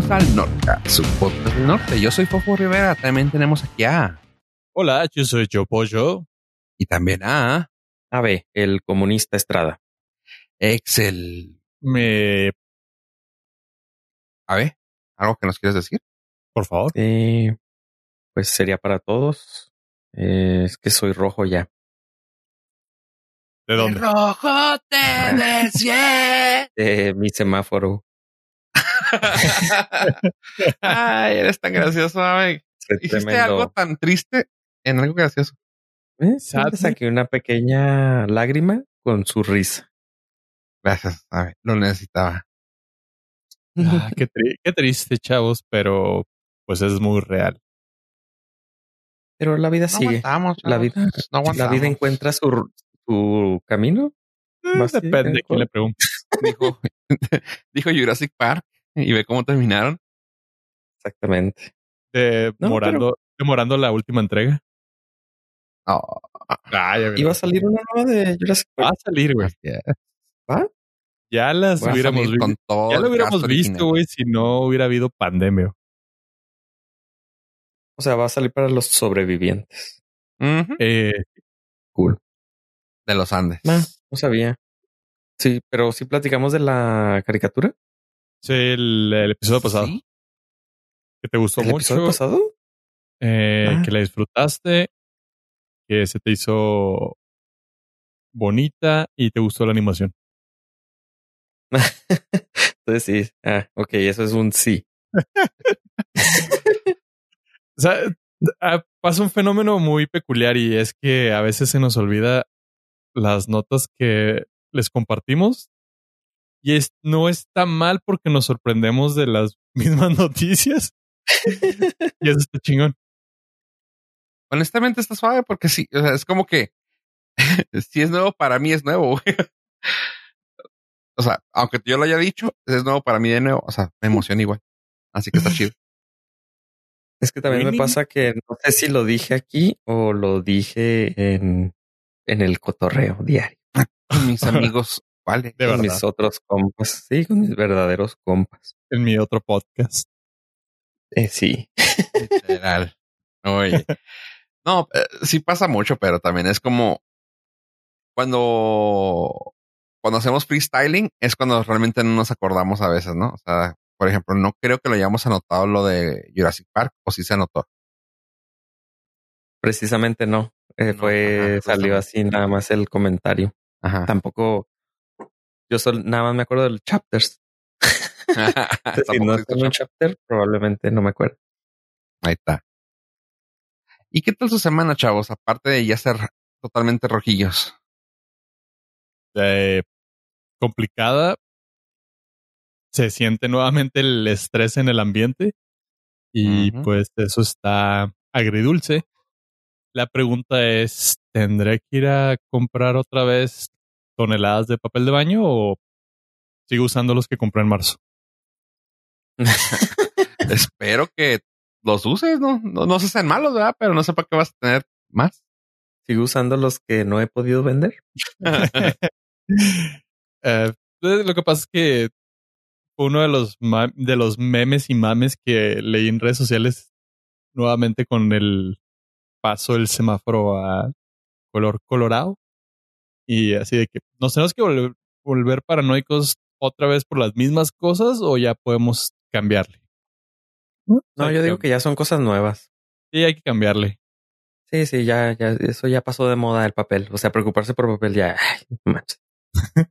bienvenidos al Norte, su podcast del norte. Yo soy Fofo Rivera, también tenemos aquí a... Hola, yo soy Joe Pollo. Y también a... AB, el comunista Estrada. Excel. Me... A ver, ¿algo que nos quieres decir? Por favor. Eh, pues sería para todos. Eh, es que soy rojo ya. ¿De dónde? rojo te desvié. Eh, mi semáforo. Ay, eres tan gracioso, Ave. Hiciste tremendo. algo tan triste en algo gracioso. Eh, saqué una pequeña lágrima con su risa. Gracias, Ave. Lo necesitaba. Ah, qué, tri- qué triste, chavos, pero pues es muy real. Pero la vida No sigue. aguantamos, La vida, No la vida encuentra su, su camino. Eh, depende de quién le mejor. pregunte. Dijo, dijo Jurassic Park y ve cómo terminaron. Exactamente. De No, morando, demorando la última entrega. Oh, Ah, ya Iba a salir una nueva de Jurassic Va Park. a salir, güey. ¿Va? Ya las voy hubiéramos visto. Ya lo hubiéramos visto, güey, si no hubiera habido pandemia. O sea, va a salir para los sobrevivientes. Eh, Cool. De los Andes. No sabía. Sí, pero sí platicamos de la caricatura. Sí, el, el episodio pasado. ¿Sí? Que te gustó ¿El mucho. episodio pasado? eh, Ah. que la disfrutaste, que se te hizo bonita y te gustó la animación. Entonces sí. Ah, ok, eso es un sí. O sea, ah, pasa un fenómeno muy peculiar y es que a veces se nos olvida las notas que les compartimos y es, no está mal porque nos sorprendemos de las mismas noticias y eso está chingón. Honestamente está suave porque sí, o sea, es como que si es nuevo para mí es nuevo. güey. o sea, aunque yo lo haya dicho, es nuevo para mí de nuevo. O sea, me emociona igual. Así que está chido. Es que también me pasa que no sé si lo dije aquí o lo dije en, en el cotorreo diario. Mis amigos, vale. De con verdad. mis otros compas. Sí, con mis verdaderos compas. En mi otro podcast. Eh, sí. Literal. Oye. No, eh, sí pasa mucho, pero también es como cuando cuando hacemos freestyling es cuando realmente no nos acordamos a veces, ¿no? O sea, por ejemplo, no creo que lo hayamos anotado lo de Jurassic Park, o sí se anotó. Precisamente no. Eh, No, fue, ajá, salió así nada más el comentario. Ajá. Tampoco, yo sol- nada más me acuerdo del chapters. si no en un chapter, probablemente no me acuerdo. Ahí está. ¿Y qué tal su semana, chavos? Aparte de ya ser totalmente rojillos. eh, complicada. Se siente nuevamente el estrés en el ambiente y pues eso está agridulce. La pregunta es, ¿tendré que ir a comprar otra vez toneladas de papel de baño o sigo usando los que compré en marzo? Espero que los uses, ¿no? No, no se sean malos, ¿verdad? Pero no sé para qué vas a tener más. Sigo usando los que no he podido vender. Eh, pues, lo que pasa es que fue uno de los de los memes y mames que leí en redes sociales nuevamente con el paso del semáforo a color colorado y así de que nos tenemos que volver, volver paranoicos otra vez por las mismas cosas o ya podemos cambiarle. No, yo digo que ya son cosas nuevas. sí hay que cambiarle. Sí, sí, ya, ya, eso ya pasó de moda el papel. O sea, preocuparse por papel ya. ay.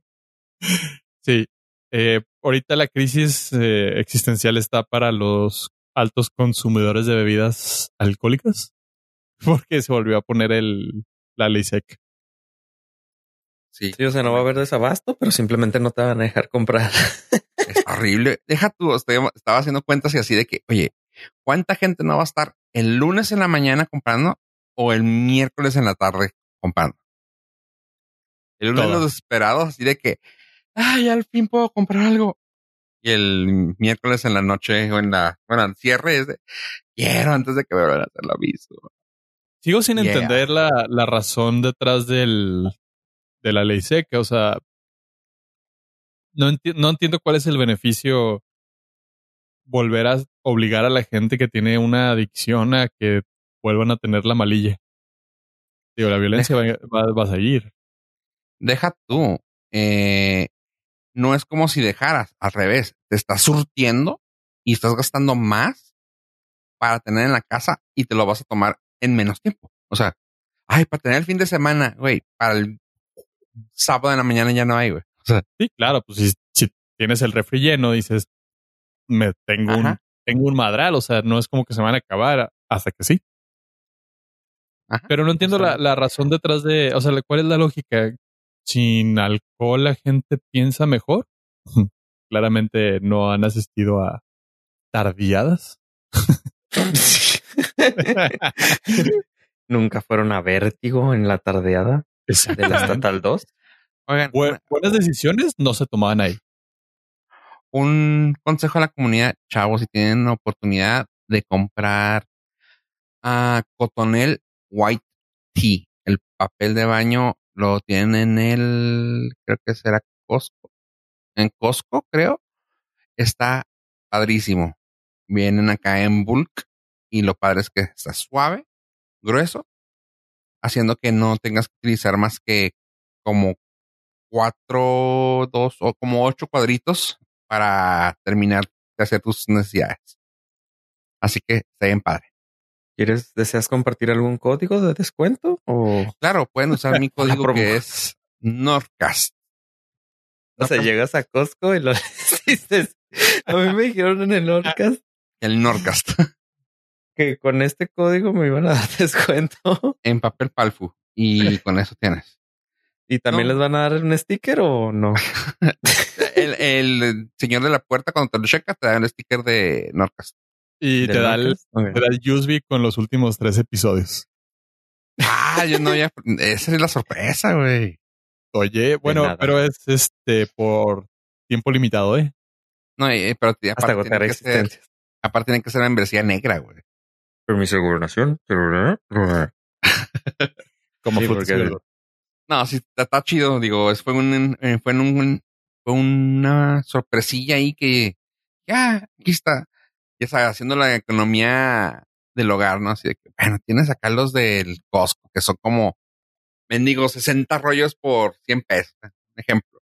Sí, eh, ahorita la crisis eh, existencial está para los altos consumidores de bebidas alcohólicas porque se volvió a poner el la ley seca. Sí. Sí, o sea, no va a haber desabasto, pero simplemente no te van a dejar comprar. Es horrible. Deja tú, estoy- estaba haciendo cuentas y así de que, oye, ¿cuánta gente no va a estar el lunes en la mañana comprando o el miércoles en la tarde comprando? El lunes los desesperados así de que, ay, al fin puedo comprar algo. Y el miércoles en la noche o en la, bueno, al cierre es de, quiero antes de que me vuelvan a hacer lo mismo. Sigo sin Yeah. entender la, la razón detrás del, de la ley seca. O sea, no, enti- no entiendo cuál es el beneficio volver a obligar a la gente que tiene una adicción a que vuelvan a tener la malilla. Digo, la violencia va, va- va a seguir. Deja tú. eh, no es como si dejaras, al revés, te estás surtiendo y estás gastando más para tener en la casa y te lo vas a tomar en menos tiempo. O sea, ay, para tener el fin de semana, güey, para el sábado de la mañana ya no hay, güey. O sea, Sí, claro, pues si, si tienes el refri lleno, dices, me tengo un, tengo un madral, o sea, no es como que se van a acabar hasta que sí. Ajá. Pero no entiendo la, la razón detrás de, o sea, ¿cuál es la lógica? Sin alcohol la gente piensa mejor. Claramente no han asistido a tardiadas. Nunca fueron a Vértigo en la tardeada de la Estatal 2. Oigan, Bu- buenas decisiones no se tomaban ahí. un consejo a la comunidad, chavos, si tienen oportunidad de comprar a Cotonel White Tea, el papel de baño lo tienen en el, creo que será Costco, en Costco, creo. Está padrísimo. Vienen acá en bulk y lo padre es que está suave, grueso, haciendo que no tengas que utilizar más que como cuatro, dos o como ocho cuadritos para terminar de hacer tus necesidades. Así que está bien padre. ¿Quieres, deseas compartir algún código de descuento? O, Claro, pueden usar mi código que es Nordcast. o sea, llegas a Costco y lo dices. A mí me dijeron en el Nordcast El Nordcast que con este código me iban a dar descuento. en papel palfu y con eso tienes. ¿Y también No. les van a dar un sticker o no? El, el señor de la puerta cuando te lo checa te da un sticker de Nordcast. Y ¿Del te da, el, Nordcast? Ok. te da el USB con los últimos tres episodios. Ah, yo no había. Esa es la sorpresa, güey. Oye, bueno, pero es este por tiempo limitado, ¿eh? No, eh, pero Hasta aparte tiene, que ser, existencias. aparte tiene que ser membresía negra, güey. Permiso de gobernación. Como Sí, porque-. No, sí, está, está chido. Digo, fue un, eh, fue un, fue una sorpresilla ahí que ya, aquí está. Ya sabes, haciendo la economía del hogar, ¿no? Así de que, bueno, tienes acá los del Costco, que son como, mendigo, 60 rollos por 100 pesos, un ejemplo.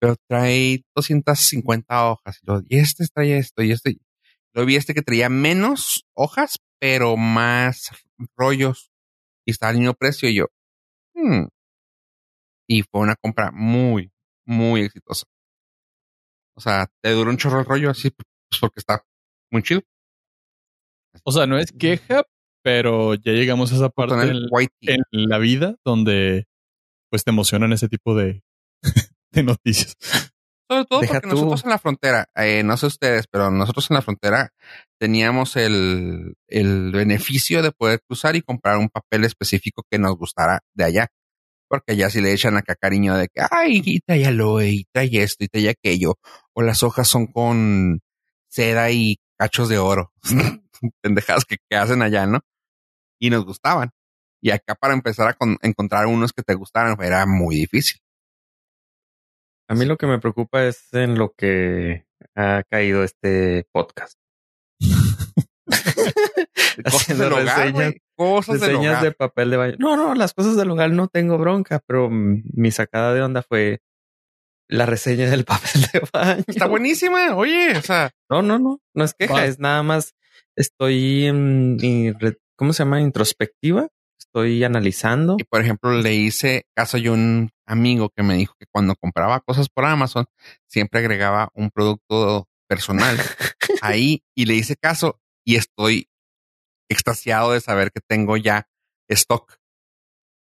Pero trae 250 hojas. Y, lo, y este trae esto y este. Lo vi este que traía menos hojas, pero más rollos. Y está al mismo precio. Y yo, hmm. Y fue una compra muy, muy exitosa. O sea, te duró un chorro el rollo así, pues porque está muy chido. O sea, no es queja, pero ya llegamos a esa parte en la vida donde pues te emocionan ese tipo de, de noticias. Sobre todo Deja porque tú. nosotros en la frontera, eh, no sé ustedes, pero nosotros en la frontera teníamos el, el beneficio de poder cruzar y comprar un papel específico que nos gustara de allá. Porque allá sí le echan acá cariño de que, ay, y trae aloe, y trae esto, y trae aquello. O las hojas son con seda y cachos de oro. Pendejadas que, que hacen allá, ¿no? Y nos gustaban. Y acá para empezar a con- encontrar unos que te gustaran era muy difícil. A mí lo que me preocupa es en lo que ha caído este podcast. Cosas del hogar, reseñas- del hogar. de papel de baño. No, no, las cosas del hogar no tengo bronca, pero mi sacada de onda fue la reseña del papel de baño. Está buenísima, oye, o sea, No, no, no, no es queja, es nada más estoy en, en ¿cómo se llama? Introspectiva. Estoy analizando. y por ejemplo, le hice caso a un amigo que me dijo que cuando compraba cosas por Amazon, siempre agregaba un producto personal ahí y le hice caso y estoy extasiado de saber que tengo ya stock.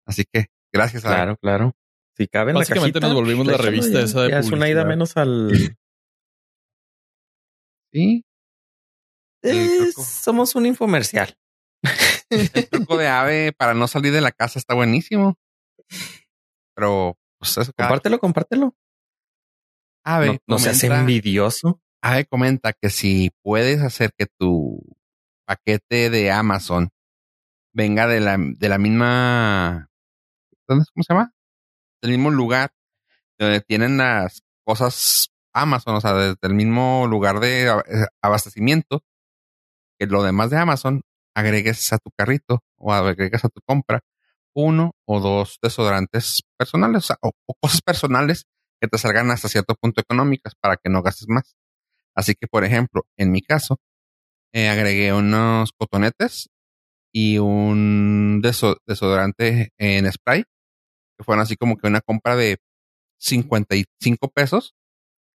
Así que gracias a Claro, claro. Si cabe en la Básicamente cajita, nos volvimos la échalo revista ya. esa de Ya es una ida menos al... Sí, Eh, somos un infomercial. el truco de ave para no salir de la casa está buenísimo. Pero, pues eso Compártelo, compártelo. Ave, no no seas comenta- envidioso. Ave comenta que si puedes hacer que tu paquete de Amazon venga de la, de la misma, ¿dónde, ¿cómo se llama? Del mismo lugar donde tienen las cosas Amazon, o sea, desde el mismo lugar de eh, abastecimiento, que lo demás de Amazon, agregues a tu carrito o agregues a tu compra uno o dos desodorantes personales o, cosas personales que te salgan hasta cierto punto económicas para que no gastes más. Así que, por ejemplo, en mi caso, eh, agregué unos cotonetes y un desodorante en spray, que fueron así como que una compra de 55 pesos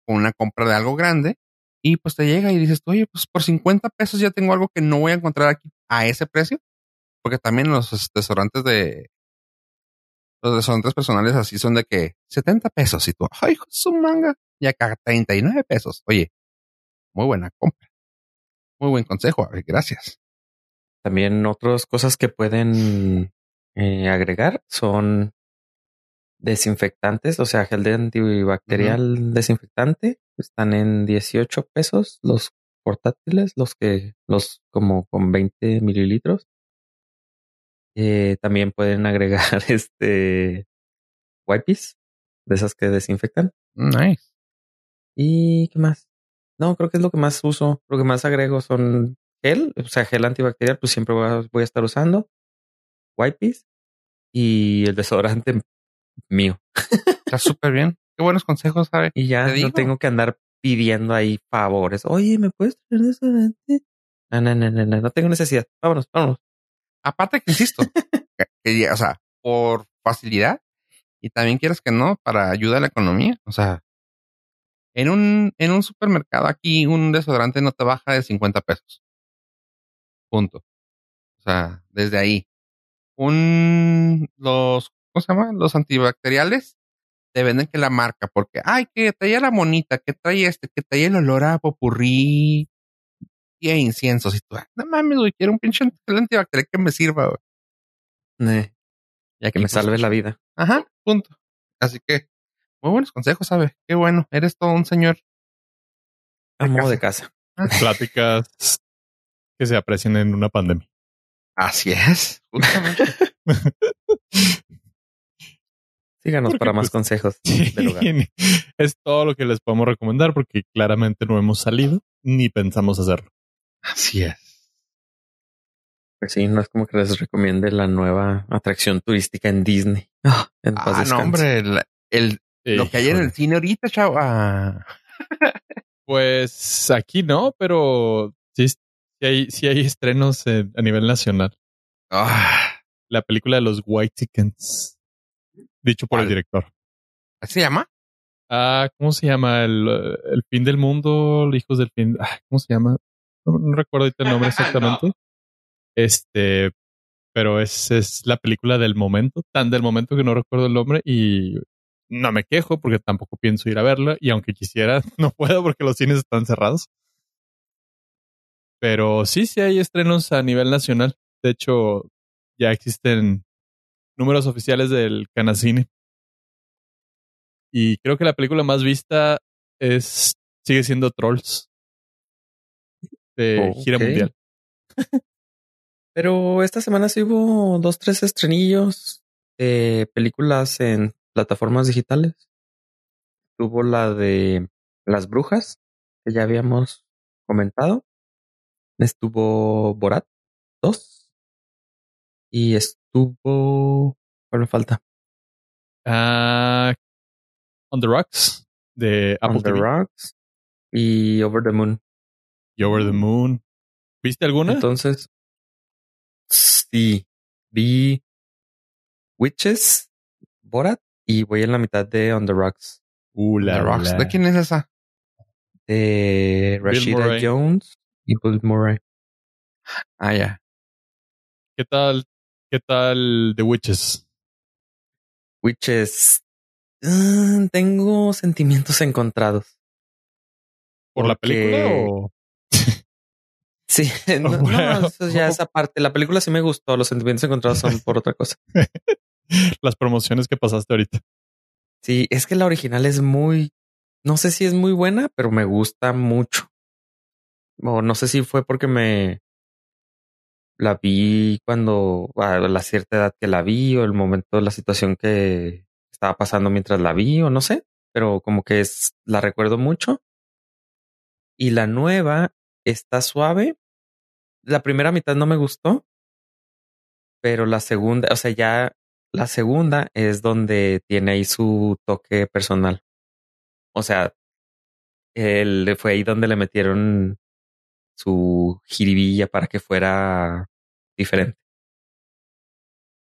con una compra de algo grande y pues te llega y dices, oye, pues por 50 pesos ya tengo algo que no voy a encontrar aquí a ese precio. Porque también los desodorantes de los desodorantes personales así son de que 70 pesos y tú, ay, su manga, y acá 39 pesos. Oye, muy buena compra. Muy buen consejo, gracias. También otras cosas que pueden eh, agregar son desinfectantes, o sea, gel de antibacterial desinfectante. Están en 18 pesos los portátiles, los que, los como con 20 mililitros. Eh, también pueden agregar este wipes de esas que desinfectan. Nice. ¿Y qué más? No, creo que es lo que más uso. Lo que más agrego son gel, o sea, gel antibacterial, pues siempre voy a, voy a estar usando. Wipes y el desodorante mío. Está súper bien. Qué buenos consejos, ¿sabes? Y ya no tengo que andar pidiendo ahí favores. Oye, ¿me puedes traer desodorante? No, no, no, no, no, no tengo necesidad. Vámonos, vámonos. Aparte que insisto, que, o sea, por facilidad y también quieres que no, para ayudar a la economía. O sea, en un, en un supermercado aquí un desodorante no te baja de 50 pesos. Punto. O sea, desde ahí. Un, los ¿cómo se llama? Los antibacteriales te venden que la marca, porque, ay, que trae la monita, que trae este, que trae el olor a popurrí y a inciensos. Y tú, no mames, güey, quiero un pinche antibacterial que me sirva, güey. Eh, ya que me pues, salve la vida. Ajá, punto. Así que, muy buenos consejos, ¿sabes? Qué bueno, eres todo un señor. Amo de casa. Ah. Pláticas que se aprecian en una pandemia. Así es, justamente. Síganos para más pues, consejos. Es todo lo que les podemos recomendar porque claramente no hemos salido ni pensamos hacerlo. Así es. Pues sí, no es como que les recomiende la nueva atracción turística en Disney. ah, no, hombre, el, lo que hay en el cine ahorita, chava. pues aquí no, pero sí, sí hay, sí hay estrenos a nivel nacional. Ah. La película de los White Chickens. Dicho por el director. ¿Así se llama? Ah, ¿cómo se llama? El, el fin del mundo, los hijos del fin. Ah, ¿Cómo se llama? No, recuerdo ahorita el nombre exactamente. Este, pero es, es la película del momento, tan del momento que no recuerdo el nombre y no me quejo porque tampoco pienso ir a verla y aunque quisiera, no puedo porque los cines están cerrados. Pero sí, sí hay estrenos a nivel nacional. De hecho, ya existen números oficiales del Canacine. Y creo que la película más vista es sigue siendo Trolls de gira mundial. Pero esta semana sí hubo dos, tres estrenillos de películas en plataformas digitales. Tuvo la de Las Brujas, que ya habíamos comentado. Estuvo Borat 2. Y es tuvo. ¿Cuál me falta? Ah, On the Rocks de Apple On the Rocks y Over the Moon. Y Over the Moon. ¿Viste alguna? Entonces, sí, vi Witches, Borat y voy en la mitad de On the Rocks. Uh, la, Rocks. ¿De quién es esa? De Rashida Jones y Bill Murray. Ah, ya. ¿Qué tal ¿Qué tal The Witches? Witches. Ah, tengo sentimientos encontrados. ¿Por la película o...? sí, no, eso ya esa parte. La película sí me gustó. Los sentimientos encontrados son por otra cosa. Las promociones que pasaste ahorita. Sí, es que la original es muy... No sé si es muy buena, pero me gusta mucho. O no sé si fue porque me la vi cuando a la cierta edad que la vi o el momento la situación que estaba pasando mientras la vi o no sé, pero como que es, la recuerdo mucho. Y la nueva está suave. La primera mitad no me gustó, pero la segunda, o sea, ya la segunda es donde tiene ahí su toque personal. O sea, él fue ahí donde le metieron su jiribilla para que fuera diferente.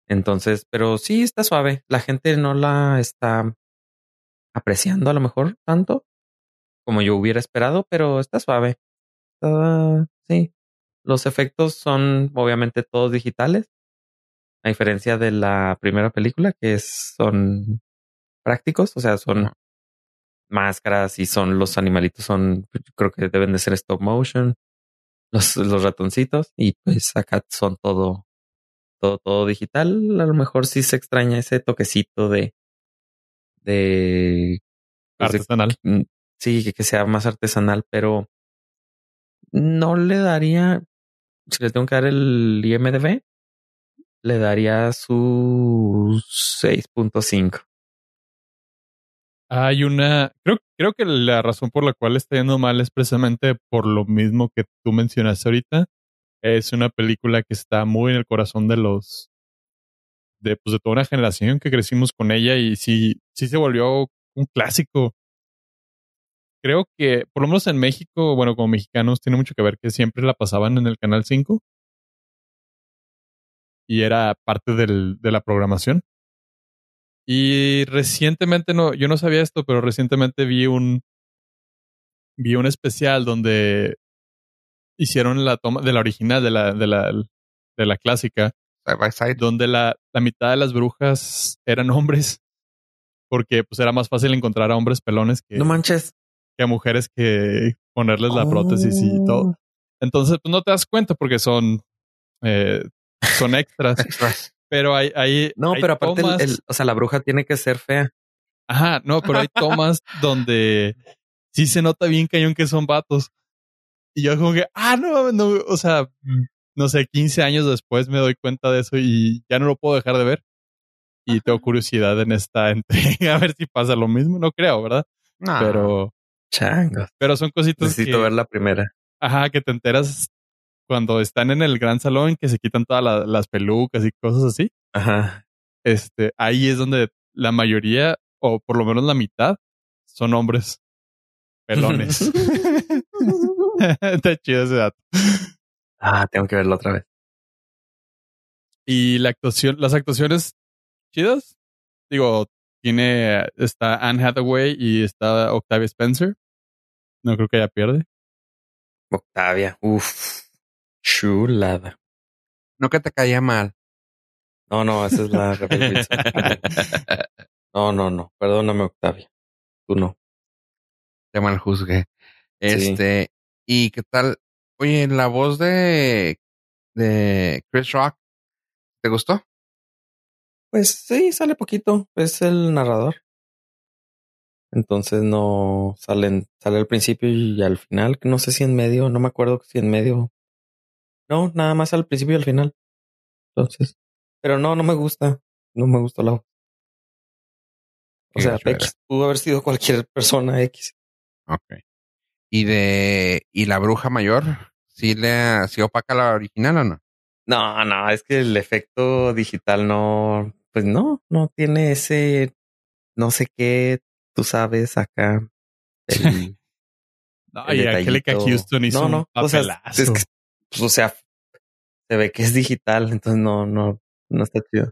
Entonces, pero sí está suave. La gente no la está apreciando a lo mejor tanto como yo hubiera esperado, pero está suave. sí. Los efectos son obviamente todos digitales, a diferencia de la primera película, que son prácticos, o sea, son máscaras y son los animalitos, son, creo que deben de ser stop motion, los, los ratoncitos, y pues acá son todo, todo, todo digital. A lo mejor sí se extraña ese toquecito de, de pues, artesanal. Mm, sí, que sea más artesanal, pero no le daría, si le tengo que dar el IMDB, le daría su 6.5. Hay una, creo, creo que la razón por la cual está yendo mal es precisamente por lo mismo que tú mencionaste ahorita. Es una película que está muy en el corazón de los, de, pues, de toda una generación que crecimos con ella y sí, sí se volvió un clásico. Creo que, por lo menos en México, bueno, como mexicanos, tiene mucho que ver que siempre la pasaban en el Canal 5 y era parte del, de la programación. Y recientemente, no, yo no sabía esto, pero recientemente vi un, vi un especial donde hicieron la toma de la original, de la, de la, de la clásica, donde la, la mitad de las brujas eran hombres, porque pues era más fácil encontrar a hombres pelones que, no manches. que a mujeres que ponerles la prótesis y todo. Oh. Entonces, pues no te das cuenta porque son, eh, son extras. Pero hay, hay No, pero aparte, el, o sea, la bruja tiene que ser fea. Ajá, no, pero hay tomas donde sí se nota bien cañón que son vatos. Y yo como que, ah, no, no, o sea, no sé, 15 años después me doy cuenta de eso y ya no lo puedo dejar de ver. Y tengo curiosidad en esta entrega a ver si pasa lo mismo. No creo, ¿verdad? No. Pero. Changos. Pero son cositas. Necesito ver la primera. Ajá, que te enteras cuando están en el gran salón que se quitan todas las pelucas y cosas así. Ajá. Este, ahí es donde la mayoría, o por lo menos la mitad, son hombres pelones. Está chido ese dato. Ah, tengo que verlo otra vez. Y la actuación, las actuaciones chidas. Digo, tiene, está Anne Hathaway y está Octavia Spencer. No creo que ella pierde. Octavia, uff. Chulada. No que te caía mal. No, no, esa es la No, no, no. Perdóname, Octavia. Tú no. Te mal juzgué. Este, ¿y qué tal? Oye, la voz de, de Chris Rock, ¿te gustó? Pues sí, sale poquito. Es el narrador. Entonces no salen, sale al principio y al final. No sé si en medio, no me acuerdo si en medio no, nada más al principio y al final. Entonces, pero no, no me gusta. No me gusta la voz. O sea, X pudo haber sido cualquier persona X. Ok. ¿Y de y la bruja mayor? ¿Sí le sí opaca la original o no? No, no, es que el efecto digital no, pues no, no tiene ese, no sé qué, tú sabes acá. El, no, y Angélica Houston hizo no, no, un es que pues, o sea, se ve que es digital, entonces no, no, no está chido.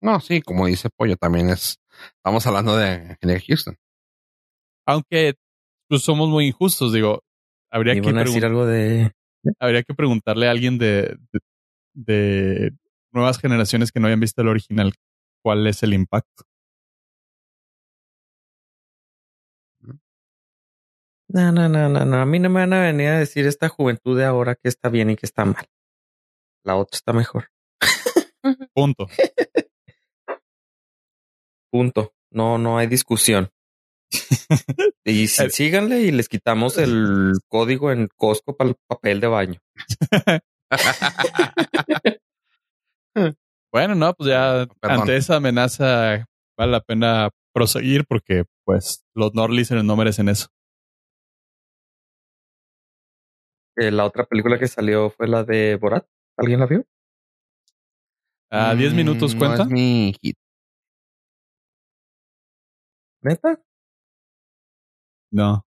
No, sí, como dice Pollo, también es, estamos hablando de Houston. Aunque pues somos muy injustos, digo, habría que decir algo de habría que preguntarle a alguien de, de, nuevas generaciones que no hayan visto el original cuál es el impacto. No, no, no, no, no. A mí no me van a venir a decir esta juventud de ahora que está bien y que está mal. La otra está mejor. Punto. Punto. No, no hay discusión. y síganle y les quitamos el código en Costco para el papel de baño. bueno, no, pues ya ante esa amenaza vale la pena proseguir porque pues los Nordlisteners no merecen eso. Eh, la otra película que salió fue la de Borat. ¿Alguien la vio? A 10 Mm, minutos no cuenta. es mi hit. ¿Neta? No.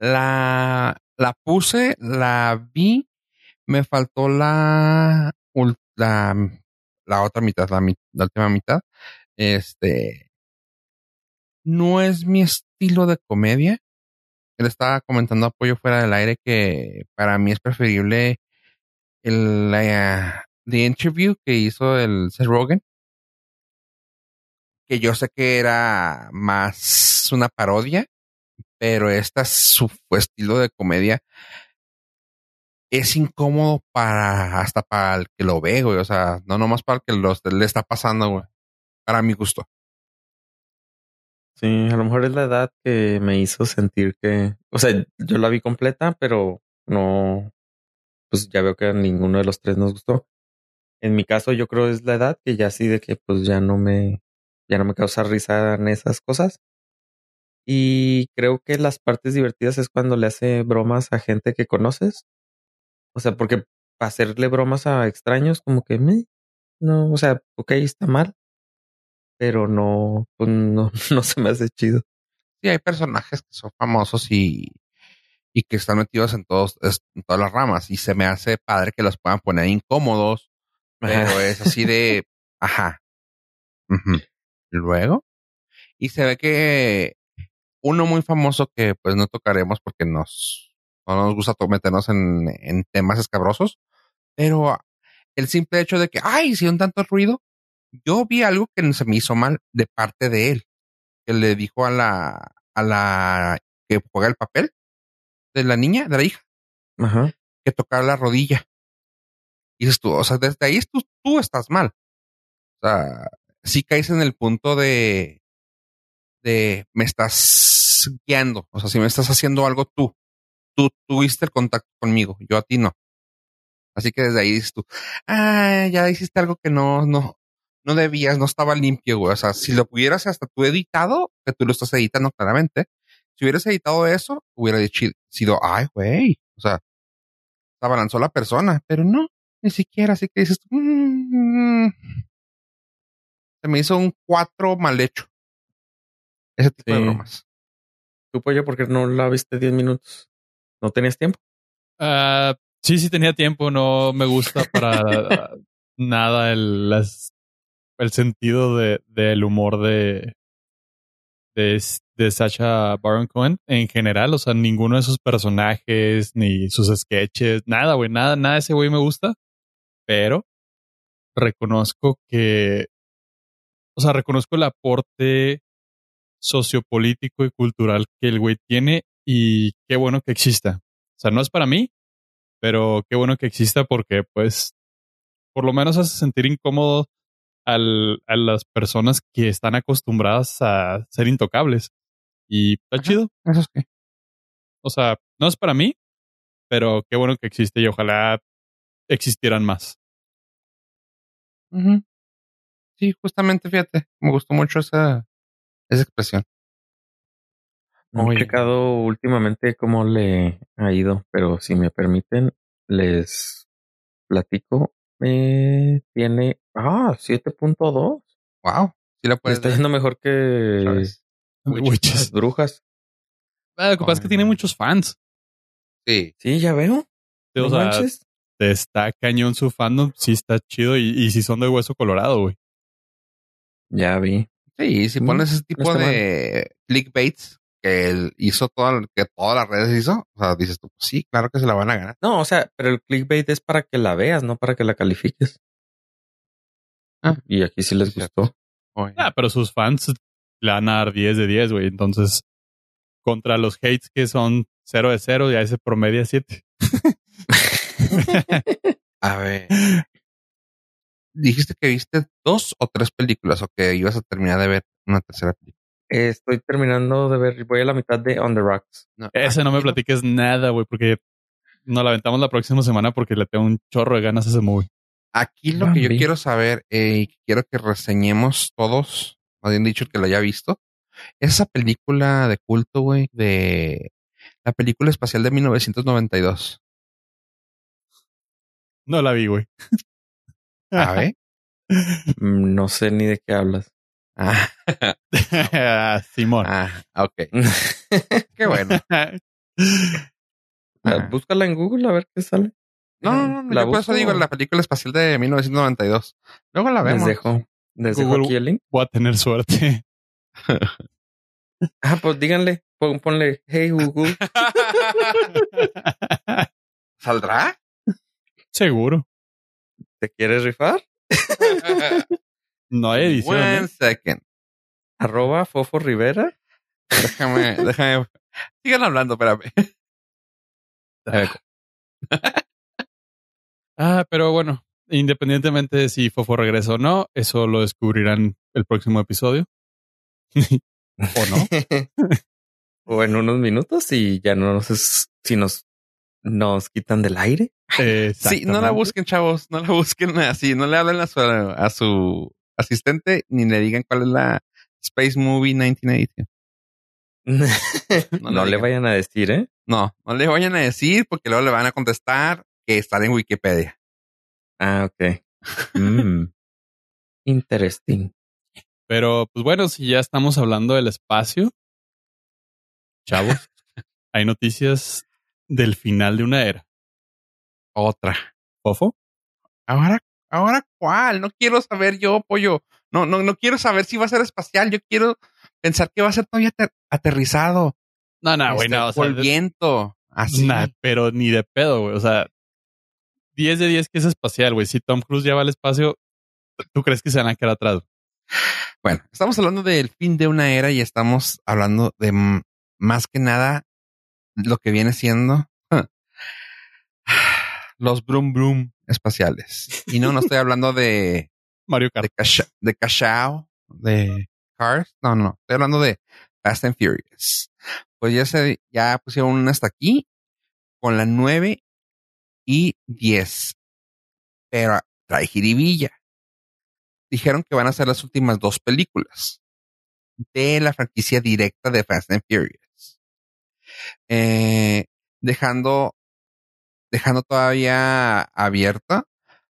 La, la puse, la vi, me faltó la, la, la otra mitad, la, la última mitad. Este, no es mi estilo de comedia. Él estaba comentando apoyo fuera del aire que para mí es preferible el, la, The Interview que hizo el Seth Rogen. Que yo sé que era más una parodia, pero esta es su estilo de comedia es incómodo para hasta para el que lo ve, güey. O sea, no nomás para el que los, le está pasando, güey. Para mi gusto. Sí, a lo mejor es la edad que me hizo sentir que, o sea, yo la vi completa, pero no, pues ya veo que a ninguno de los tres nos gustó. En mi caso, yo creo es la edad que ya sí de que pues ya no me, ya no me causa risa en esas cosas. Y creo que las partes divertidas es cuando le hace bromas a gente que conoces. O sea, porque hacerle bromas a extraños, como que me, no, o sea, ok, está mal, pero no, pues no, no se me hace chido. Sí, hay personajes que son famosos y, y que están metidos en todos, en todas las ramas. Y se me hace padre que los puedan poner incómodos, pero Ajá. es así de, ajá. Luego, y se ve que uno muy famoso que pues no tocaremos porque nos, no nos gusta meternos en, en temas escabrosos, pero el simple hecho de que, ay, hicieron tanto ruido, yo vi algo que se me hizo mal de parte de él, que le dijo a la, a la que juega el papel de la niña, de la hija, Ajá. que tocara la rodilla. Y dices tú, o sea, desde ahí tú, tú estás mal. O sea, sí caes en el punto de, de me estás guiando. O sea, si me estás haciendo algo tú, tú tuviste el contacto conmigo, yo a ti no. Así que desde ahí dices tú, ah, ya hiciste algo que no, no, no debías, no estaba limpio, güey. O sea, si lo pudieras hasta tú editado, que tú lo estás editando claramente, si hubieras editado eso, hubiera dicho, sido, ay, güey. O sea, se abalanzó la persona, pero no, ni siquiera. Así que dices, "Mm". se me hizo un cuatro mal hecho. Ese tipo de Sí. bromas. ¿Tú, pollo, porque no la viste 10 minutos? ¿No tenías tiempo? Ah, sí, sí tenía tiempo. No me gusta para nada el, las- el sentido de, del humor de, de, de Sacha Baron Cohen en general. O sea, ninguno de sus personajes, ni sus sketches, nada, güey, nada, nada de ese güey me gusta. Pero reconozco que, o sea, reconozco el aporte sociopolítico y cultural que el güey tiene y qué bueno que exista. O sea, no es para mí, pero qué bueno que exista porque, pues, por lo menos hace sentir incómodo al, a las personas que están acostumbradas a ser intocables. Y está Ajá. chido. Eso es que. O sea, no es para mí, pero qué bueno que existe y ojalá existieran más. Sí, justamente, fíjate, me gustó mucho esa, esa expresión. No he checado últimamente cómo le ha ido, pero si me permiten, les platico. Eh, tiene, ah, 7.2. Wow. Sí la puedes está yendo mejor que ¿sabes? las Witches. brujas. Ah, Lo que pasa es que tiene muchos fans. Sí. Sí, ya veo. O No sea, está cañón su fandom, sí está chido y, y si son de hueso colorado, güey. Ya vi. Sí, si Mm, pones ese tipo de clickbaits que él hizo todo, que todas las redes hizo, o sea, dices tú, sí, claro que se la van a ganar. No, o sea, pero el clickbait es para que la veas, no para que la califiques. Ah. Y aquí sí les gustó. Oye. Ah, pero sus fans le van a dar 10 de 10, güey. Entonces, contra los hates que son 0 de 0, ya ese promedia 7. A ver. Dijiste que viste dos o tres películas o que ibas a terminar de ver una tercera película. Eh, Estoy terminando de ver, voy a la mitad de On the Rocks. No, Ese no me platiques nada, güey, porque nos la aventamos la próxima semana porque le tengo un chorro de ganas a ese movie. Aquí lo que yo quiero saber eh, y quiero que reseñemos todos, más bien dicho, el que lo haya visto, Esa película de culto, güey, de la película espacial de 1992. No la vi, güey. A ver. No sé ni de qué hablas. Ah, Simón. ah, ok. Qué bueno. Ah. Búscala en Google a ver qué sale. No, no, no. La yo por eso digo la película espacial de 1992. Luego la Les vemos. dejo, les dejo Google. aquí el link. Voy a tener suerte. Ah, pues díganle, pon- ponle, hey Google. ¿Saldrá? Seguro. ¿Te quieres rifar? No hay edición. One ¿eh? second. Arroba Fofo Rivera. Déjame, déjame. Sigan hablando, espérame. Ah, pero bueno, independientemente de si Fofo regresa o no, eso lo descubrirán el próximo episodio. ¿O no? o en unos minutos y ya no nos es- si nos nos quitan del aire. Sí, no la busquen, chavos. No la busquen así. No le hablen a su, a su asistente ni le digan cuál es la Space Movie 1980. No, No le le digan. vayan a decir, ¿eh? No, no le vayan a decir porque luego le van a contestar que está en Wikipedia. Ah, ok. Mm. Interesting. Pero pues bueno, si ya estamos hablando del espacio, chavos, hay noticias del final de una era. Otra. Fofo, Ahora, ahora cuál? No quiero saber yo, pollo. No, no, no quiero saber si va a ser espacial. Yo quiero pensar que va a ser todavía ater- aterrizado. no, no, Este, güey, no, o sea, viento. Así. nah, pero ni de pedo, güey. O sea, 10 de 10 que es espacial, güey. Si Tom Cruise ya va al espacio, ¿tú crees que se van a quedar atrás? Bueno, estamos hablando del fin de una era y estamos hablando de más que nada lo que viene siendo los brum brum espaciales. Y no, no estoy hablando de Mario Kart. de, Casha- de Cachao, de Cars. No, no, estoy hablando de Fast and Furious. Pues ya se, ya pusieron una hasta aquí con la 9 y 10. Pero trae jiribilla. Dijeron que van a ser las últimas dos películas de la franquicia directa de Fast and Furious. Eh, dejando, dejando todavía abierta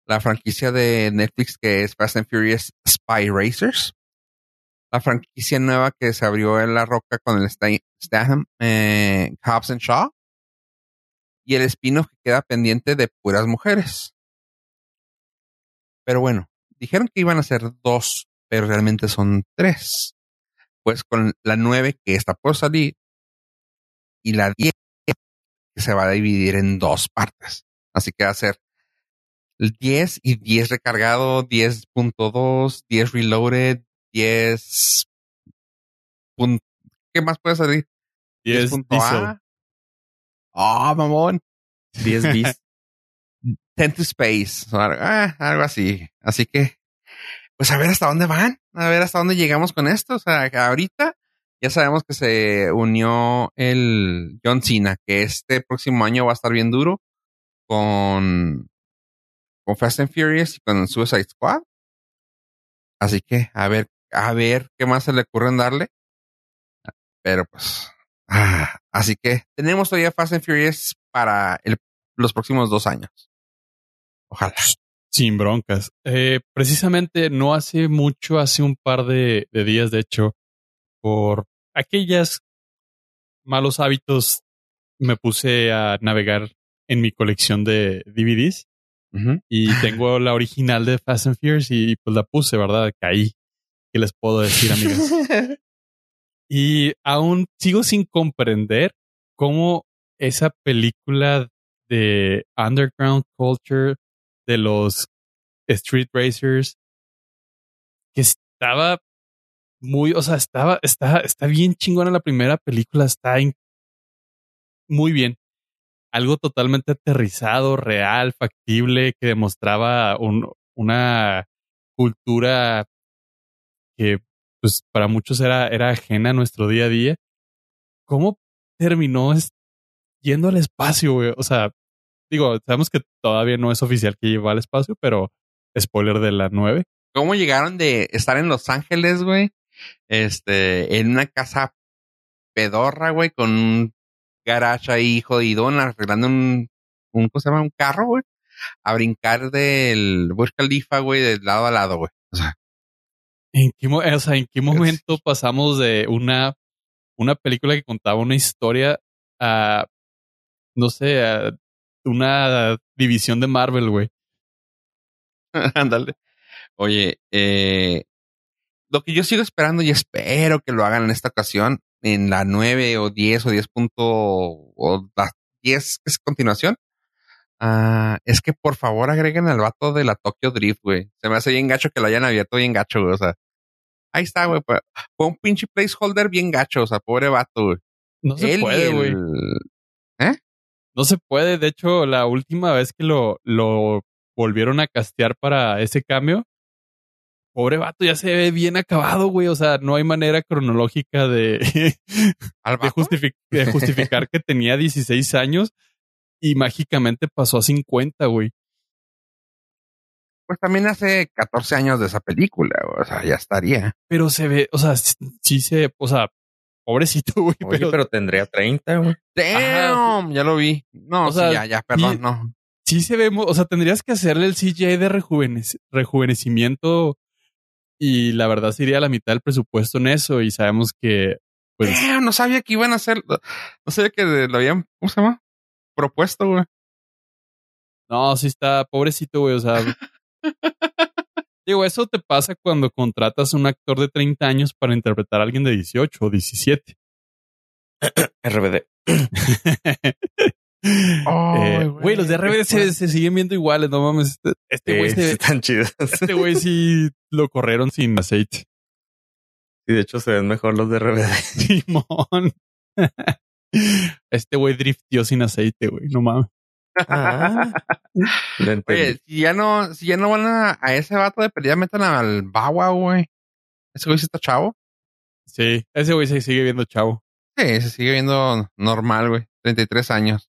la franquicia de Netflix que es Fast and Furious Spy Racers. La franquicia nueva que se abrió en La Roca con el Sta- Statham, eh, Hobbs and Shaw. Y el espino que queda pendiente de puras mujeres. Pero bueno, dijeron que iban a ser dos, pero realmente son tres. Pues con la nueve que está por salir y la diez se va a dividir en dos partes. Así que va a ser 10 y 10 recargado, 10.2, 10 reloaded, 10. pun- ¿Qué más puede salir? 10 10.A. diesel. Ah, mamón. 10 bis. Ten to Space. ah, algo así. Así que, pues a ver hasta dónde van. A ver hasta dónde llegamos con esto. O sea, ahorita ya sabemos que se unió el John Cena, que este próximo año va a estar bien duro con, con Fast and Furious y con Suicide Squad. Así que, a ver, a ver qué más se le ocurren darle. Pero pues, ah, así que tenemos todavía Fast and Furious para los próximos dos años. Ojalá. Sin broncas. Eh, precisamente no hace mucho, hace un par de días, de hecho, por aquellas malos hábitos, me puse a navegar en mi colección de DVDs y tengo la original de Fast and Furious y pues la puse, ¿verdad? Caí. ¿Qué les puedo decir, amigas? Y aún sigo sin comprender cómo esa película de underground culture de los street racers que estaba muy, o sea, estaba, está, está bien chingona la primera película, está muy bien. Algo totalmente aterrizado, real, factible, que demostraba un- una cultura que pues para muchos era, era ajena a nuestro día a día. ¿Cómo terminó yendo al espacio, güey? O sea, digo, sabemos que todavía no es oficial que lleva al espacio, pero spoiler de la 9. ¿Cómo llegaron de estar en Los Ángeles, güey? Este, en una casa pedorra, güey, con un garage ahí jodidón, arreglando un, un, ¿cómo se llama? Un carro, güey. A brincar del Burj Khalifa, güey, de lado a lado, güey. O sea, ¿En qué, o sea, ¿en qué momento pasamos de una, una película que contaba una historia a, no sé, a una división de Marvel, güey? Ándale. Oye, eh, lo que yo sigo esperando y espero que lo hagan en esta ocasión, en la 9 o 10 o 10 punto o la 10 que es continuación, ah, es que por favor agreguen al vato de la Tokyo Drift, güey. Se me hace bien gacho que lo hayan abierto bien gacho, güey. O sea, ahí está, güey. Fue, un pinche placeholder bien gacho, o sea, pobre vato, güey. No se Él puede, güey. el- No se puede. De hecho, la última vez que lo, lo volvieron a castear para ese cambio, pobre vato, ya se ve bien acabado, güey. O sea, no hay manera cronológica de, justificar que tenía 16 años y mágicamente pasó a 50, güey. Pues también hace 14 años de esa película. O sea, ya estaría. Pero se ve, o sea, sí sí se, o sea, pobrecito, güey. Oye, pero, pero tendría 30, güey. Damn, ya lo vi. No, O sí, sea, ya, ya, perdón, no. sí se ve, o sea, tendrías que hacerle el CGI de rejuvenec- rejuvenecimiento y la verdad sería la mitad del presupuesto en eso y sabemos que, pues, Damn, no sabía que iban a hacer, no sabía que lo habían, ¿cómo se llama? Propuesto, güey. no, sí está pobrecito, güey, o sea. Digo, eso te pasa cuando contratas a un actor de 30 años para interpretar a alguien de 18 o 17. RBD. Eh, güey, los de RBD se, siguen viendo iguales, no mames. Este- Este güey Sí, se- están chidos. este güey sí lo corrieron sin aceite. Y de hecho se ven mejor los de RBD. Simón. Este güey driftió sin aceite, güey. No mames. Ah. Oye, si ya no, si ya no van a, a ese vato de pelea, metan al Bawa, güey. Ese güey sí está chavo. Sí, ese güey se sigue viendo chavo. Sí, se sigue viendo normal, güey. 33 años.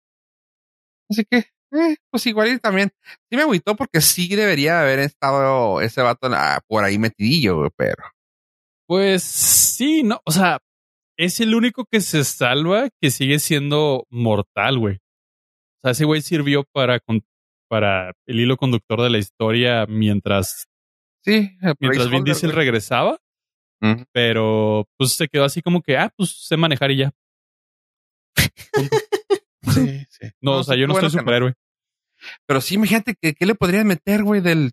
Así que, eh, pues igual y también. Sí me agüitó porque sí debería haber estado ese vato por ahí metidillo, pero. Pues sí, no, o sea, es el único que se salva que sigue siendo mortal, güey. O sea, ese güey sirvió para, para el hilo conductor de la historia mientras, Sí, mientras Vin Diesel güey. regresaba, pero pues se quedó así como que, ah, pues sé manejar y ya. Sí. No, o sea, yo no soy superhéroe. Pero sí, imagínate que qué le podrían meter, güey, del.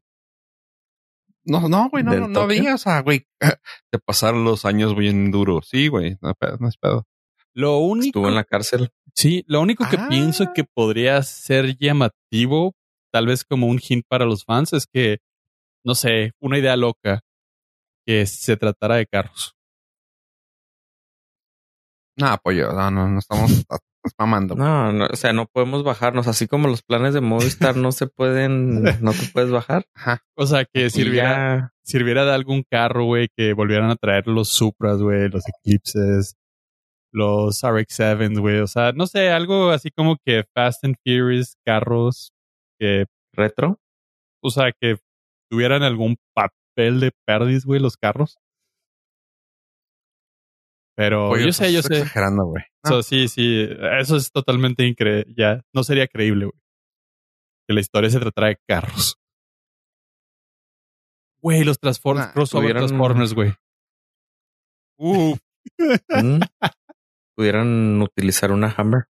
No, no, güey, no, ¿Del no, no había, o sea, güey, te pasaron los años bien duros. Sí, güey, no, es pedo, no es pedo. Lo único, Estuvo en la cárcel. sí, lo único que Ah. pienso que podría ser llamativo, tal vez como un hint para los fans, es que, no sé, una idea loca, que se tratara de carros. No, apoyo, no, no, no estamos mamando. No, no, o sea, no podemos bajarnos. Así como los planes de Movistar no se pueden, no te puedes bajar. Ajá. O sea, que sirviera, ya, sirviera de algún carro, güey, que volvieran a traer los Supras, güey, los Eclipses, los RX-7, güey. O sea, no sé, algo así como que Fast and Furious, carros, que, retro. o sea, que tuvieran algún papel de perdis, güey, los carros. Pero Pollo, yo sé, yo sé. exagerando, güey. Sea, sí, sí, eso es totalmente increíble. Ya no sería creíble, güey. Que la historia se tratara de carros. Güey, los Transformers, Nah, crossover tuvieron- Transformers, güey. Uh, Mm. Pudieran utilizar una Hammer.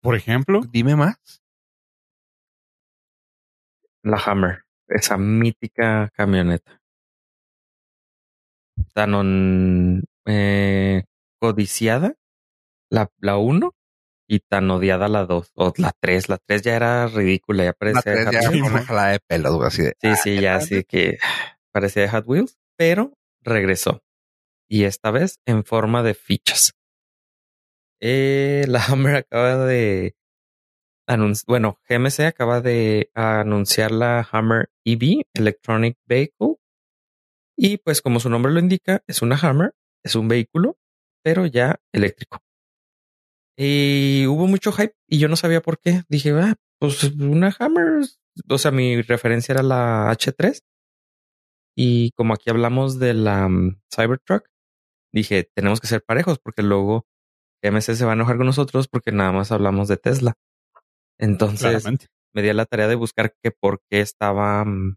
Por ejemplo, dime más. La Hammer. Esa mítica camioneta. Tan eh, codiciada. La, la uno. Y tan odiada la dos. O la tres. La tres ya era ridícula. Ya La parecía tres de ya Hot con Wheels. una jalada de pelos, así de. Sí, sí, ya así que parecía de Hot Wheels. Pero regresó. Y esta vez en forma de fichas. Eh, la Hammer acaba de anunciar, bueno, GMC acaba de anunciar la Hammer EV, Electronic Vehicle. Y pues como su nombre lo indica, es una Hammer, es un vehículo, pero ya eléctrico. Y hubo mucho hype y yo no sabía por qué. Dije, ah, pues una Hammer. O sea, mi referencia era la H3. Y como aquí hablamos de la um, Cybertruck, dije, tenemos que ser parejos porque luego MC se va a enojar con nosotros porque nada más hablamos de Tesla. Entonces me di a la tarea de buscar que por qué estaba... Um,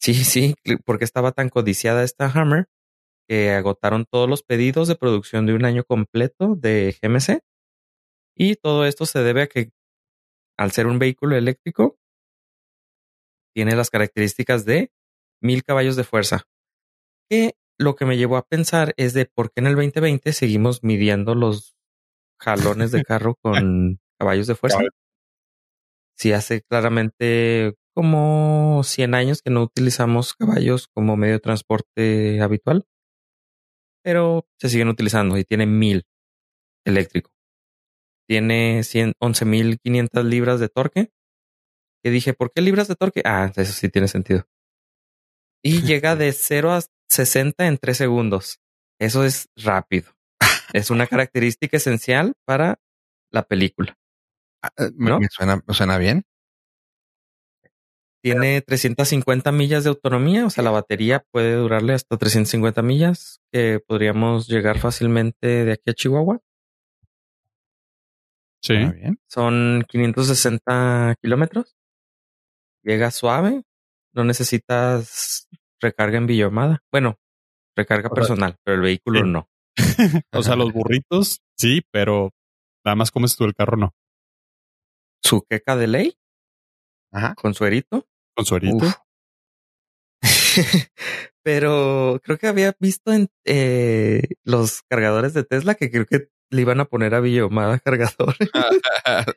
sí, sí, por qué estaba tan codiciada esta Hammer que agotaron todos los pedidos de producción de un año completo de GMC. Y todo esto se debe a que al ser un vehículo eléctrico, tiene las características de mil caballos de fuerza. Que lo que me llevó a pensar es de por qué en el 2020 seguimos midiendo los jalones de carro con caballos de fuerza. Si hace claramente como 100 años que no utilizamos caballos como medio de transporte habitual, pero se siguen utilizando y tiene mil eléctrico. Tiene 11.500 libras de torque. Que dije, ¿por qué libras de torque? Ah, eso sí tiene sentido. Y llega de 0 a 60 en 3 segundos. Eso es rápido. Es una característica esencial para la película. Ah, eh, me, suena, me suena bien. Tiene 350 millas de autonomía, o sea, la batería puede durarle hasta 350 millas, que podríamos llegar fácilmente de aquí a Chihuahua. Sí. Son 560 kilómetros. Llega suave. No necesitas recarga en videollamada. Bueno, recarga personal, pero el vehículo no. o sea, los burritos sí, pero nada más comes tú el carro no. Su queca de ley. Ajá. Con suerito. Con suerito. pero creo que había visto en eh, los cargadores de Tesla que creo que le iban a poner a Villomada cargador.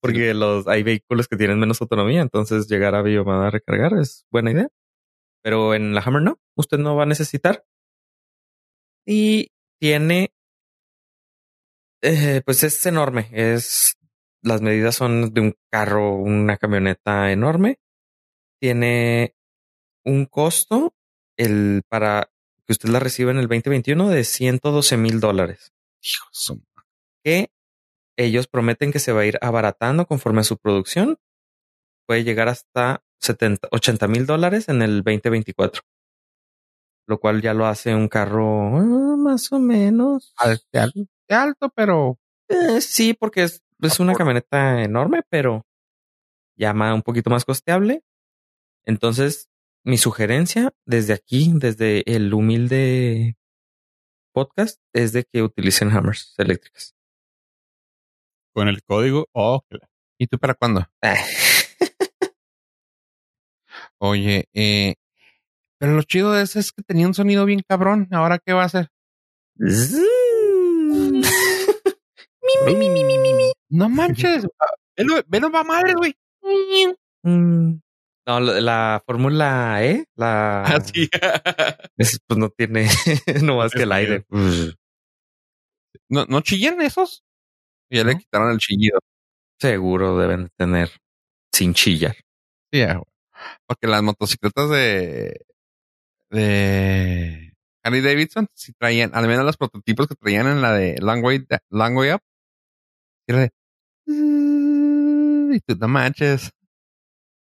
Porque los hay vehículos que tienen menos autonomía, entonces llegar a Villomada a recargar es buena idea. Pero en la Hammer no, usted no va a necesitar. Y tiene, eh, pues es enorme. Es las medidas son de un carro, una camioneta enorme. Tiene un costo el para que usted la reciba en el 2021 de 112 mil dólares. Que ellos prometen que se va a ir abaratando conforme a su producción. Puede llegar hasta 70, 80 mil dólares en el 2024. Lo cual ya lo hace un carro ah, más o menos. Alto, alto pero. Eh, sí, porque es, es una camioneta enorme, pero llama un poquito más costeable. Entonces, mi sugerencia desde aquí, desde el humilde podcast es de que utilicen hammers eléctricas. Con el código oh, ¿Y tú para cuándo? Ah. Oye, eh, pero lo chido de ese es que tenía un sonido bien cabrón. ¿Ahora qué va a hacer? no manches. Ve va madre, güey. Mm. No, la, fórmula E, la. Ah, sí. pues no tiene, no más que el aire. ¿No, no chillan esos? Ya le quitaron el chillido. Seguro deben tener sin chillar. Sí, porque las motocicletas de de Harley Davidson si traían, al menos los prototipos que traían en la de Long Way, Long Way Up, era de y tú no manches.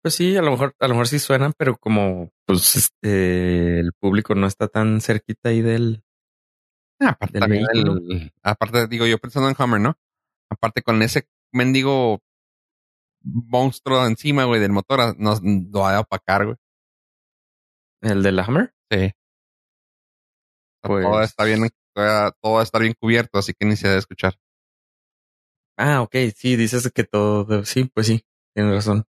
Pues sí, a lo mejor, a lo mejor sí suenan, pero como pues este el público no está tan cerquita ahí del. Ah, aparte, del aparte, digo yo pensando en Hummer, ¿no? Aparte con ese mendigo monstruo encima, güey, del motor, nos lo va a opacar, güey. ¿El de la Hammer? Sí. Pues... Todo está bien, todo está bien cubierto, así que ni se debe escuchar. Ah, ok, sí, dices que todo, sí, pues sí, tienes razón.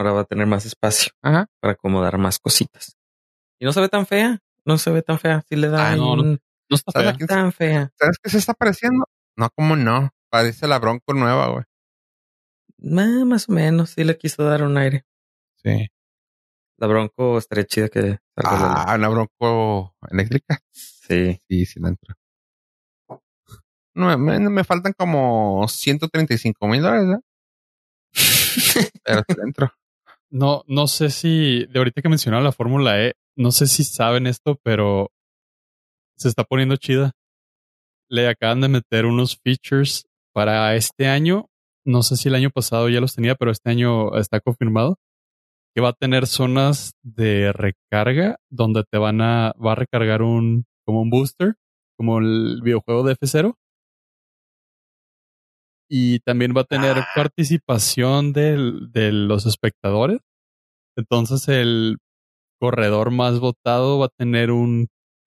Ahora va a tener más espacio para acomodar más cositas. Y no se ve tan fea. No se ve tan fea. Si le da. Ah, no, no, está fea. tan fea. ¿Sabes qué se está pareciendo? No, como no. Parece la Bronco nueva, güey. más o menos. Sí le quiso dar un aire. Sí. La Bronco estaría chida que Ah, una Bronco eléctrica. Sí. Sí, sí la entra. No, me, me faltan como 135 mil dólares, ¿eh? Pero dentro. No, no sé si, de ahorita que mencionaba la Fórmula E, no sé si saben esto, pero se está poniendo chida. Le acaban de meter unos features para este año. No sé si el año pasado ya los tenía, pero este año está confirmado. que va a tener zonas de recarga donde te van a, va a recargar un, como un booster, como el videojuego de F0. Y también va a tener Ah. participación del- de los espectadores. Entonces el corredor más votado va a tener un,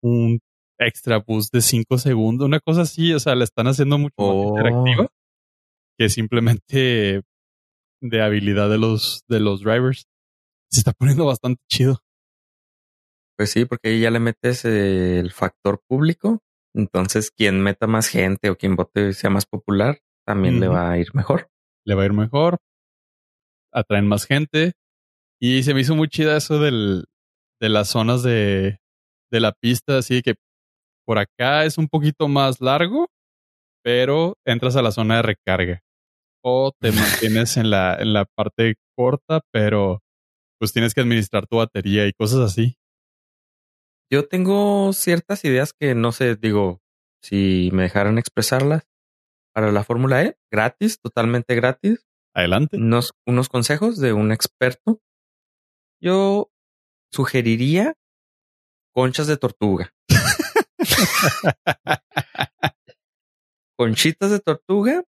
un extra boost de 5 segundos, una cosa así, o sea, la están haciendo mucho más Oh. interactiva que simplemente de habilidad de los, de los drivers. Se está poniendo bastante chido. Pues sí, porque ahí ya le metes el factor público. Entonces, quien meta más gente o quien vote sea más popular, también le va a ir mejor. Le va a ir mejor, atraen más gente. Y se me hizo muy chida eso del, de las zonas de, de la pista, así que por acá es un poquito más largo, pero entras a la zona de recarga. O te mantienes en la, en la parte corta, pero pues tienes que administrar tu batería y cosas así. Yo tengo ciertas ideas que no sé, digo, si me dejaran expresarlas para la Fórmula E, gratis, totalmente gratis. Adelante. Unos, unos consejos de un experto. Yo sugeriría conchas de tortuga. Conchitas de tortuga,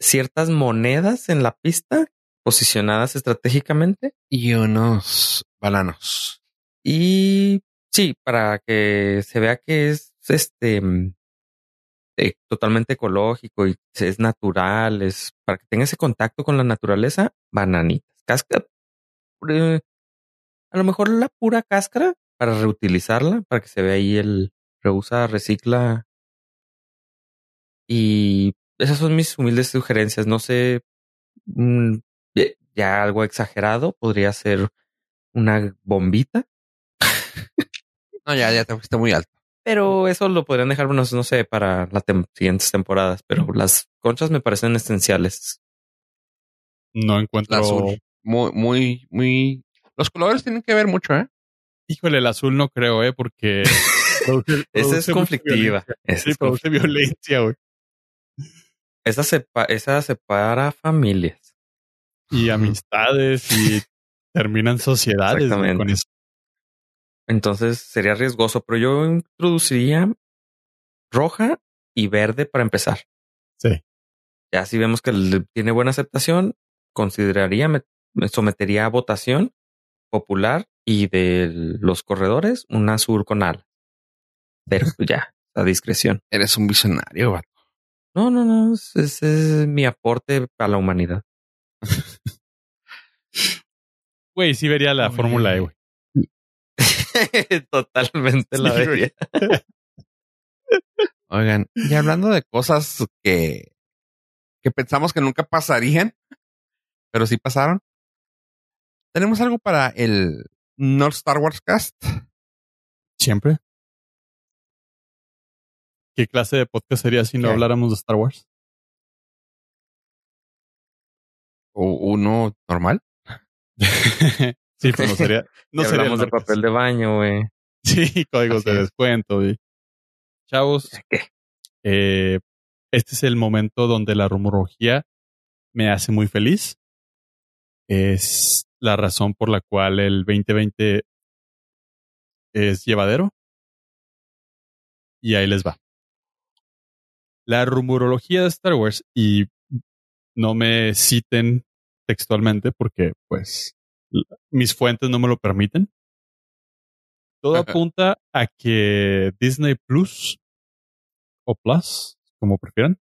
ciertas monedas en la pista posicionadas estratégicamente Y unos balanos. y sí, para que se vea que es este eh, totalmente ecológico y es natural, es para que tenga ese contacto con la naturaleza, bananitas, cáscara, eh, a lo mejor la pura cáscara para reutilizarla, para que se vea ahí el reusa, recicla. Y esas son mis humildes sugerencias. No sé, mm, ya- ya algo exagerado, podría ser una bombita. No, ya, ya te fuiste muy alto. Pero eso lo podrían dejar, bueno, no sé, para las tem- siguientes temporadas. Pero las conchas me parecen esenciales. No La encuentro. azul. Muy, muy, muy. Los colores tienen que ver mucho, ¿eh? Híjole, el azul no creo, ¿eh? Porque. produce- Esa es conflictiva. Esa, Sí, es produce conflictiva. violencia, güey. esa, sepa- esa separa familias. Y amistades y terminan sociedades con eso. Entonces sería riesgoso, pero yo introduciría roja y verde para empezar. Sí. Ya si vemos que tiene buena aceptación, consideraría, me, me sometería a votación popular y de los corredores, un azul con ala. Pero ya, a discreción. Eres un visionario, vato. No, no, no, ese es mi aporte a la humanidad. Güey, sí vería la. Fórmula E, güey. Totalmente la vería. Oigan, y hablando de cosas que, que pensamos que nunca pasarían, pero sí pasaron. Tenemos algo para el North Star Wars Cast. Siempre. ¿Qué clase de podcast sería si no ¿Qué? habláramos de Star Wars? O uno normal. sí, pues no sería. No sería hablamos de papel de baño, güey. Sí, códigos Así de es. descuento. güey. Chavos, eh, este es el momento donde la rumorología me hace muy feliz. Es la razón por la cual el 2020 es llevadero. Y ahí les va. La rumorología de Star Wars, y no me citen textualmente porque, pues, mis fuentes no me lo permiten. Todo Ajá. apunta a que Disney Plus o Plus, como prefieran,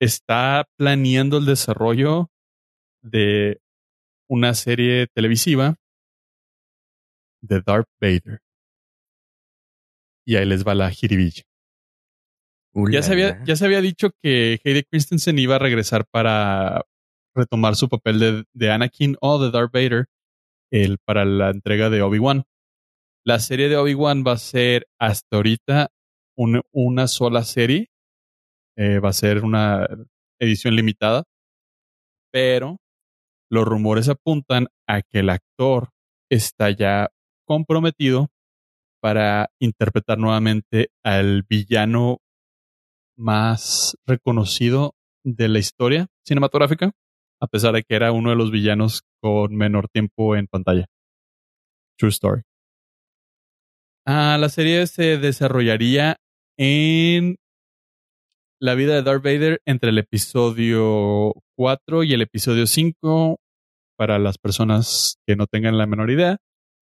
está planeando el desarrollo de una serie televisiva de Darth Vader. Y ahí les va la jiribilla. Ya se, había, ya se había dicho que Hayden Christensen iba a regresar para retomar su papel de, de Anakin o de Darth Vader el, para la entrega de Obi-Wan. La serie de Obi-Wan va a ser hasta ahorita un- una sola serie. Eh, va a ser una edición limitada. Pero los rumores apuntan a que el actor está ya comprometido para interpretar nuevamente al villano más reconocido de la historia cinematográfica, a pesar de que era uno de los villanos con menor tiempo en pantalla. True story. Ah, la serie se desarrollaría en la vida de Darth Vader entre el episodio 4 y el episodio 5. Para las personas que no tengan la menor idea,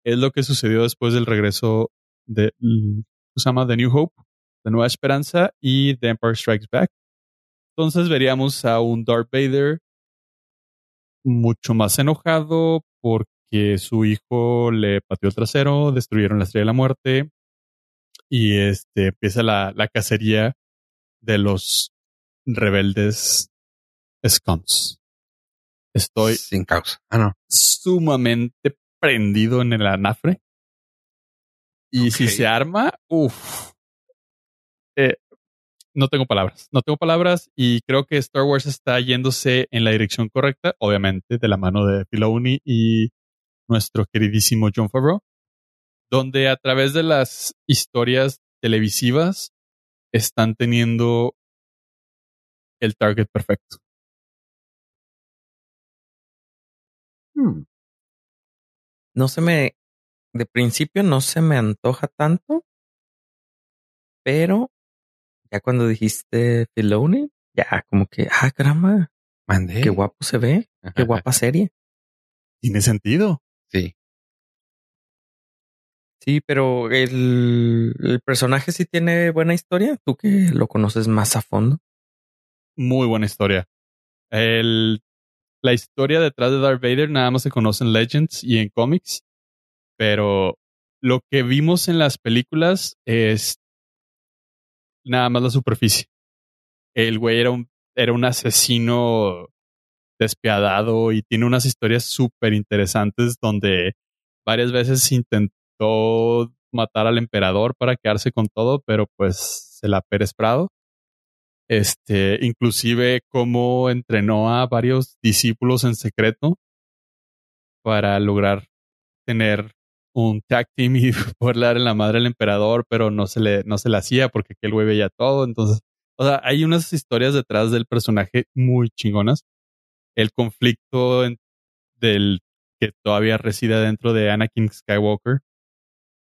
es lo que sucedió después del regreso de, se llama? The New Hope, de Nueva Esperanza y The Empire Strikes Back. Entonces veríamos a un Darth Vader mucho más enojado porque su hijo le pateó el trasero, destruyeron la estrella de la muerte y este empieza la, la cacería de los rebeldes scums. Estoy sin causa. Ah, no. sumamente prendido en el anafre. Y si se arma, uff. No tengo palabras. No tengo palabras y creo que Star Wars está yéndose en la dirección correcta, obviamente, de la mano de Filoni y nuestro queridísimo John Favreau, donde a través de las historias televisivas están teniendo el target perfecto. Hmm. No se me, de principio no se me antoja tanto, pero ya cuando dijiste Filoni, ya como que, ah, caramba, Mandé. qué guapo se ve, qué guapa serie. Tiene sentido. Sí. Sí, pero el, el personaje sí tiene buena historia, tú que lo conoces más a fondo. Muy buena historia. El, la historia detrás de Darth Vader nada más se conoce en Legends y en cómics, pero lo que vimos en las películas es nada más la superficie. El güey era un, era un asesino despiadado y tiene unas historias súper interesantes donde varias veces intentó matar al emperador para quedarse con todo, pero pues se la Pérez Prado. Este, inclusive cómo entrenó a varios discípulos en secreto para lograr tener un tag team y poder dar en la madre al emperador, pero no se le, no se le hacía porque aquel güey veía todo. Entonces, o sea, hay unas historias detrás del personaje muy chingonas. El conflicto del que todavía reside dentro de Anakin Skywalker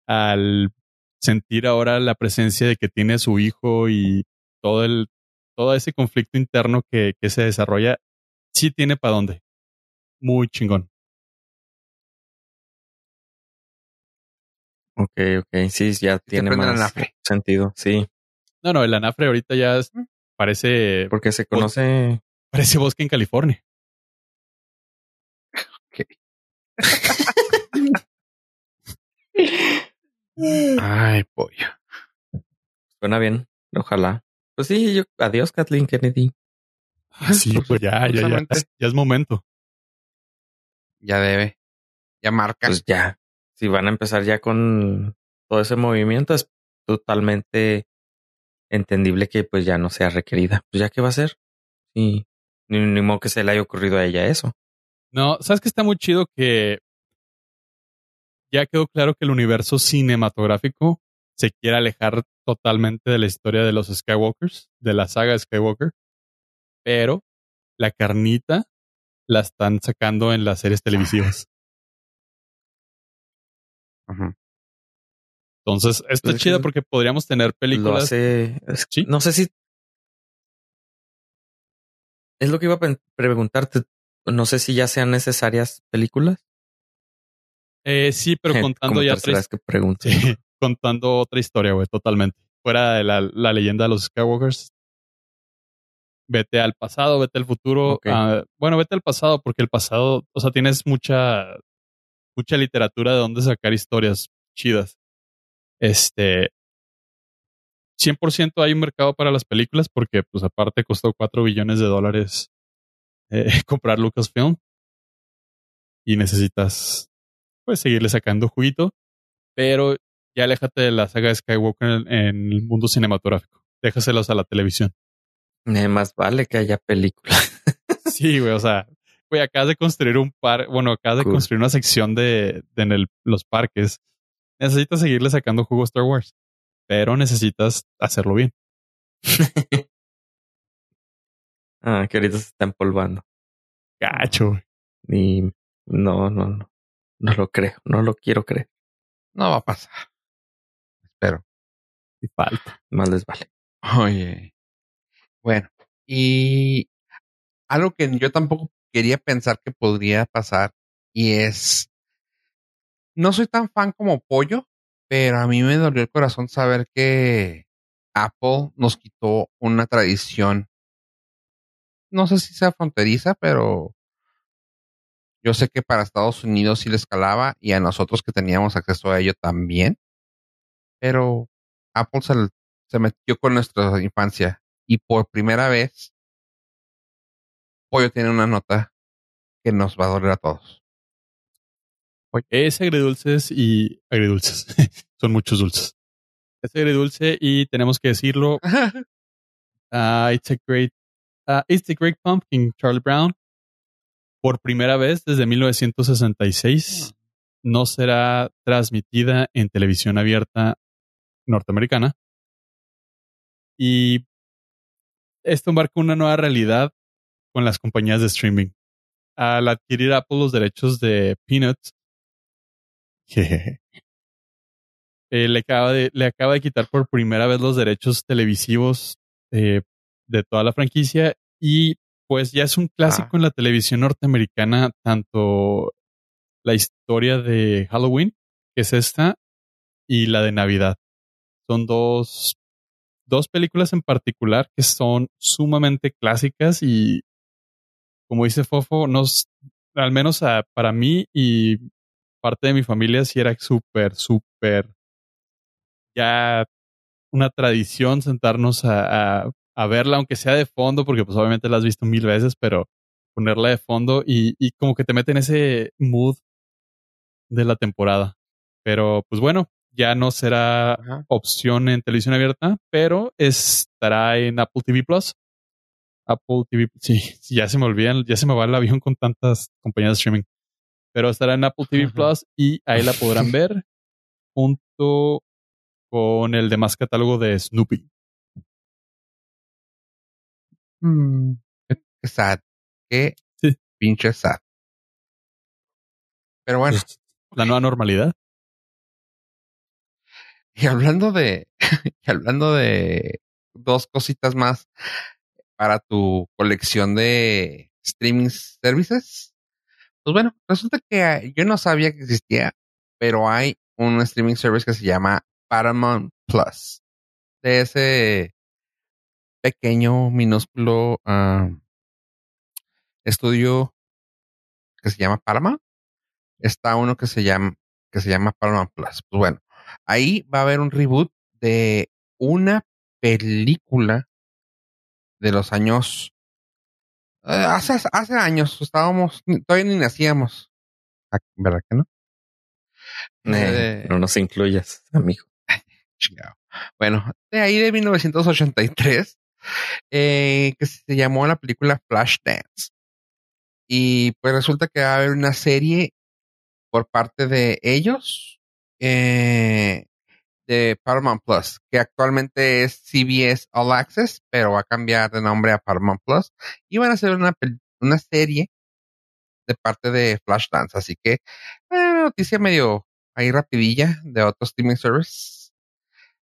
al sentir ahora la presencia de que tiene su hijo y todo el todo ese conflicto interno que, que se desarrolla, sí tiene para dónde. Muy chingón. Ok, ok, sí, ya tiene más sentido, sí, No, no, el anafre ahorita ya es- parece, porque se conoce parece bosque en California. Ay, pollo. Suena bien, ojalá. Pues sí, yo, adiós, Kathleen Kennedy. Ah, sí, Pues, pues ya, ya, ya, ya es momento. Ya debe. Ya marca. Pues ya, si van a empezar ya con todo ese movimiento, es totalmente entendible que pues ya no sea requerida. Pues ya qué va a hacer. Sí, ni, ni modo que se le haya ocurrido a ella eso. No, sabes que está muy chido que ya quedó claro que el universo cinematográfico se quiere alejar totalmente de la historia de los Skywalkers, de la saga Skywalker, pero la carnita la están sacando en las series televisivas. Entonces, está Pues, chido eh, porque podríamos tener películas. hace. es- Sí. No sé si. Es lo que iba a preguntarte. No sé si ya sean necesarias películas. Eh, sí, pero contando ya que pregunto. Sí, contando otra historia, güey, totalmente. Fuera de la, la leyenda de los Skywalkers. Vete al pasado, vete al futuro. Ah, bueno, vete al pasado porque el pasado, o sea, tienes mucha, mucha literatura de dónde sacar historias chidas. Este, 100% hay un mercado para las películas porque, pues, aparte costó 4 billones de dólares eh, comprar Lucasfilm y necesitas, pues, seguirle sacando juguito, pero ya aléjate de la saga de Skywalker en, en el mundo cinematográfico. Déjaselos a la televisión. Eh, más vale que haya películas. Sí, güey, o sea, güey, acabas de construir un par, bueno, acabas de Cool. construir una sección de, de en el- los parques. Necesitas seguirle sacando jugo a Star Wars, pero necesitas hacerlo bien. ah, que ahorita se está empolvando. Gacho. Y no, no, no. No lo creo. No lo quiero creer. No va a pasar. Espero. Y falta. Más les vale. Oye. Bueno, y algo que yo tampoco quería pensar que podría pasar y es, no soy tan fan como pollo, pero a mí me dolió el corazón saber que Apple nos quitó una tradición. No sé si sea fronteriza, pero yo sé que para Estados Unidos sí le escalaba y a nosotros que teníamos acceso a ello también. Pero Apple se, se metió con nuestra infancia y por primera vez Pollo tiene una nota que nos va a doler a todos. Es agridulces y agridulces. Son muchos dulces. Es agridulce y tenemos que decirlo. Uh, it's a great, uh, it's a great pumpkin, Charlie Brown. Por primera vez desde 1966 no será transmitida en televisión abierta norteamericana. Y esto marca una nueva realidad con las compañías de streaming. Al adquirir Apple los derechos de Peanuts, eh, le, acaba de, le acaba de quitar por primera vez los derechos televisivos eh, de toda la franquicia y pues ya es un clásico Ah. en la televisión norteamericana, tanto la historia de Halloween, que es esta, y la de Navidad. Son dos, dos películas en particular que son sumamente clásicas y, como dice Fofo, nos, al menos a- para mí y parte de mi familia, sí era súper, súper ya una tradición sentarnos a, a, a verla, aunque sea de fondo, porque pues obviamente la has visto mil veces, pero ponerla de fondo y, y como que te mete en ese mood de la temporada. Pero pues bueno, ya no será Ajá. opción en televisión abierta, pero estará en Apple TV Plus. Apple TV, sí, sí, ya se me olvidan, ya se me va el avión con tantas compañías de streaming. Pero estará en Apple TV. Plus y ahí la podrán ver junto con el demás catálogo de Snoopy. Mm, qué, qué sad. Qué Sí. pinche sad. Pero bueno, Pues, la nueva normalidad. y hablando de, y hablando de dos cositas más para tu colección de streaming services. Pues bueno, resulta que ah, yo no sabía que existía, pero hay un streaming service que se llama Paramount Plus. De ese pequeño, minúsculo ah, estudio que se llama Paramount. Está uno que se llama, que se llama Paramount Plus. Pues bueno, ahí va a haber un reboot de una película de los años. eh, hace, hace años estábamos, todavía ni nacíamos. Ah, ¿Verdad que no? Eh, Eh, no nos incluyas, amigo. Bueno, de ahí de 1983, eh, que se llamó la película Flashdance. Y pues resulta que va a haber una serie por parte de ellos, eh, de Paramount Plus, que actualmente es CBS All Access, pero va a cambiar de nombre a Paramount Plus. Y van a hacer una, una serie de parte de Flashdance. Así que, eh, noticia medio ahí rapidilla de otro streaming service.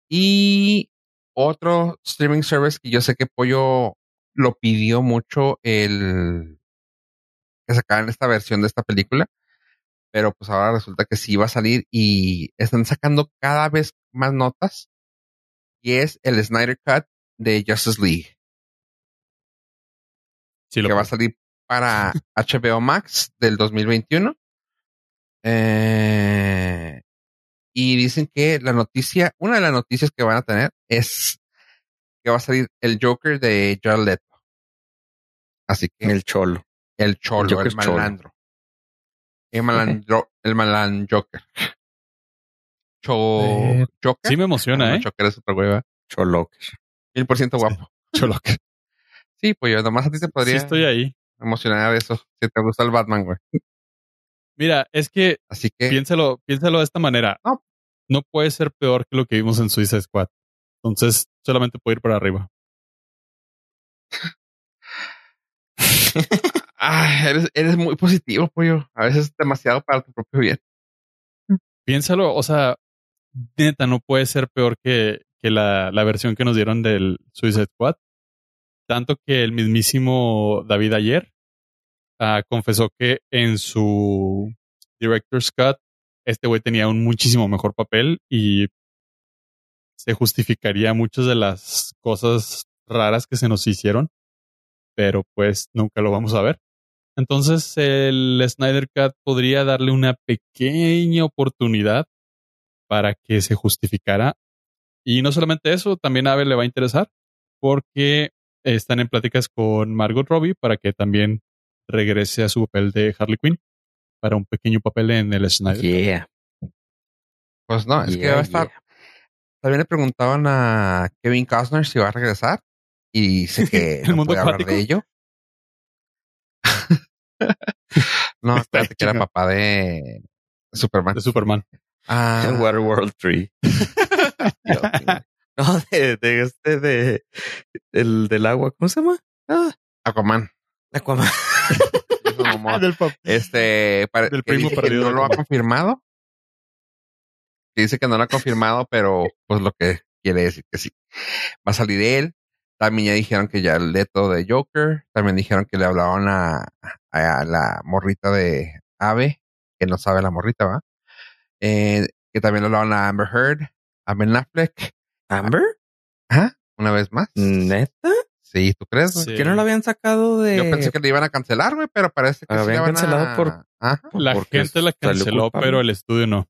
Y otro streaming service que yo sé que Pollo lo pidió mucho el que sacaran esta versión de esta película. Pero pues ahora resulta que sí va a salir y están sacando cada vez más notas. Y es el Snyder Cut de Justice League, Sí, lo que va a salir para HBO Max del 2021. Eh, y dicen que la noticia, una de las noticias que van a tener es que va a salir el Joker de Jared Leto. Así que el, El cholo. cholo, Joker el cholo. El malandro, el malandro Joker. Cho, Eh, Joker. Sí me emociona, no, ¿eh? Joker es otro güey, ¿verdad? Cholo. Mil por ciento guapo. Choloc. Sí, pues yo nomás a ti te Sí podría estoy ahí. emocionar de eso. Si te gusta el Batman, güey. Mira, es que Así que, piénsalo, piénsalo de esta manera. No. No puede ser peor que lo que vimos en Suicide Squad. Entonces, solamente puede ir para arriba. Ah, eres, eres muy positivo, pollo. A veces demasiado para tu propio bien. Piénsalo, o sea, neta, no puede ser peor que, que la, la versión que nos dieron del Suicide Squad. Tanto que el mismísimo David ayer ah, confesó que en su Director's Cut este güey tenía un muchísimo mejor papel y se justificaría muchas de las cosas raras que se nos hicieron, pero pues nunca lo vamos a ver. Entonces el Snyder Cut podría darle una pequeña oportunidad para que se justificara. Y no solamente eso, también a Abel le va a interesar porque están en pláticas con Margot Robbie para que también regrese a su papel de Harley Quinn para un pequeño papel en el Snyder. Yeah. Pues no, es que va a estar. También le preguntaban a Kevin Costner si va a regresar y sé que ¿El no mundo puede hablar de ello. No, espérate que era papá de Superman. de Superman. Ah, Waterworld 3. Dios mío. no, de, de este, de, el del agua, ¿cómo se llama? Ah, Aquaman. Aquaman. Del Este, pare- Del primo dice que perdido no lo ha confirmado. Que dice que no lo ha confirmado, pero pues lo que quiere decir que sí. Va a salir él. También ya dijeron que ya el leto de Joker. También dijeron que le hablaban a, a la morrita de Ave, que no sabe la morrita, ¿va? Eh, que también le hablaban a Amber Heard, a Ben Affleck. ¿Amber? Ajá, una vez más. ¿Neta? Sí, ¿tú crees? Sí. ¿Que no lo habían sacado de...? Yo pensé que le iban a cancelar, güey, pero parece que Lo sí habían a- cancelado por- Ajá. La gente la canceló, pero el estudio no.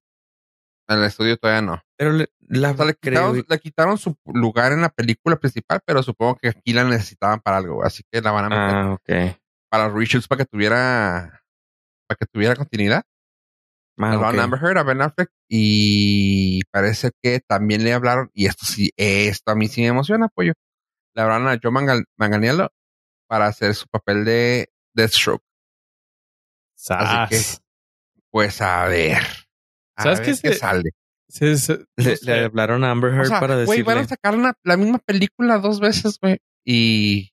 El estudio todavía no. Pero le, la O sea, le creo- quitaron, le quitaron su lugar en la película principal, pero supongo que aquí la necesitaban para algo, así que la van a meter Ah, ok. Para reshoots para que tuviera para que tuviera continuidad. Ah, Hablaron ok. a Amber Heard, a Ben Affleck y parece que también le hablaron y esto sí, esto a mí sí me emociona, pollo. Le hablaron a Joe Mangal- Manganiello para hacer su papel de Deathstroke. Así Sas. Pues a ver. A ¿Sabes ver qué qué se- sale? Se- se- no Le, hablaron a Amber Heard O sea, para güey, decirle... van a sacar una- la misma película dos veces, güey. Y,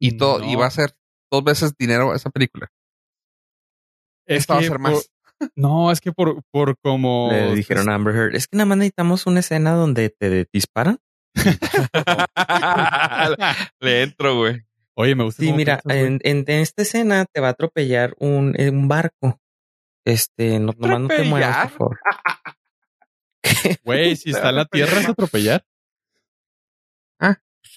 y todo, y No. va a ser dos veces dinero esa película. Es Esta va a ser por- más. no, es que por, por como. Le dijeron a Amber Heard, es que nada más necesitamos una escena donde te disparan. Le entro, güey. Oye, me gusta. Sí, mira, piensas, en, en, en esta escena te va a atropellar un, eh, un barco. Este, no, nomás no te muevas, por favor. Güey, si está en la tierra, es atropellar.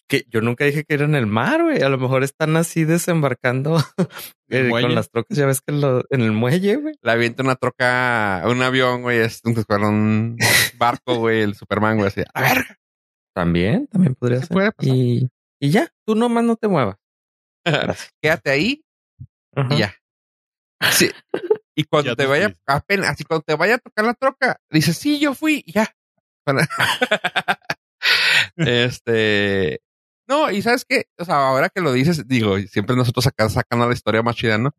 Que yo nunca dije que era en el mar, güey. A lo mejor están así desembarcando ¿El eh, con las trocas. Ya ves que en, lo- en el muelle, güey. Le avienta una troca, un avión, güey. Es un, un barco, güey. El Superman, güey. Así. A ver. También, también podría ser. puede pasar. Y, y ya, tú nomás no te muevas. Quédate ahí y ya. Sí. Y cuando Ya te vaya, apenas, así cuando te vaya a tocar la troca, dices, sí, yo fui, y ya. Este. No, y sabes qué, o sea, ahora que lo dices, digo, siempre nosotros acá sacando la historia más chida, ¿no?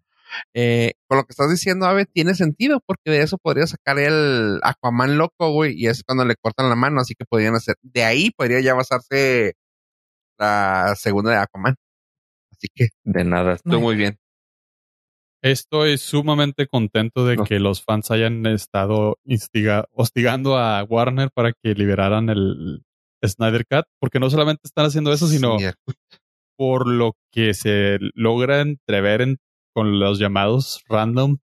Eh, con lo que estás diciendo, Ave, tiene sentido, porque de eso podría sacar el Aquaman loco, güey, y es cuando le cortan la mano, así que podrían hacer, de ahí podría ya basarse la segunda de Aquaman. Así que De nada. estuvo muy bien. Estoy sumamente contento de No. que los fans hayan estado instiga- hostigando a Warner para que liberaran el Snyder Cut, porque no solamente están haciendo eso, sino Sí, por lo que se logra entrever en- con los llamados random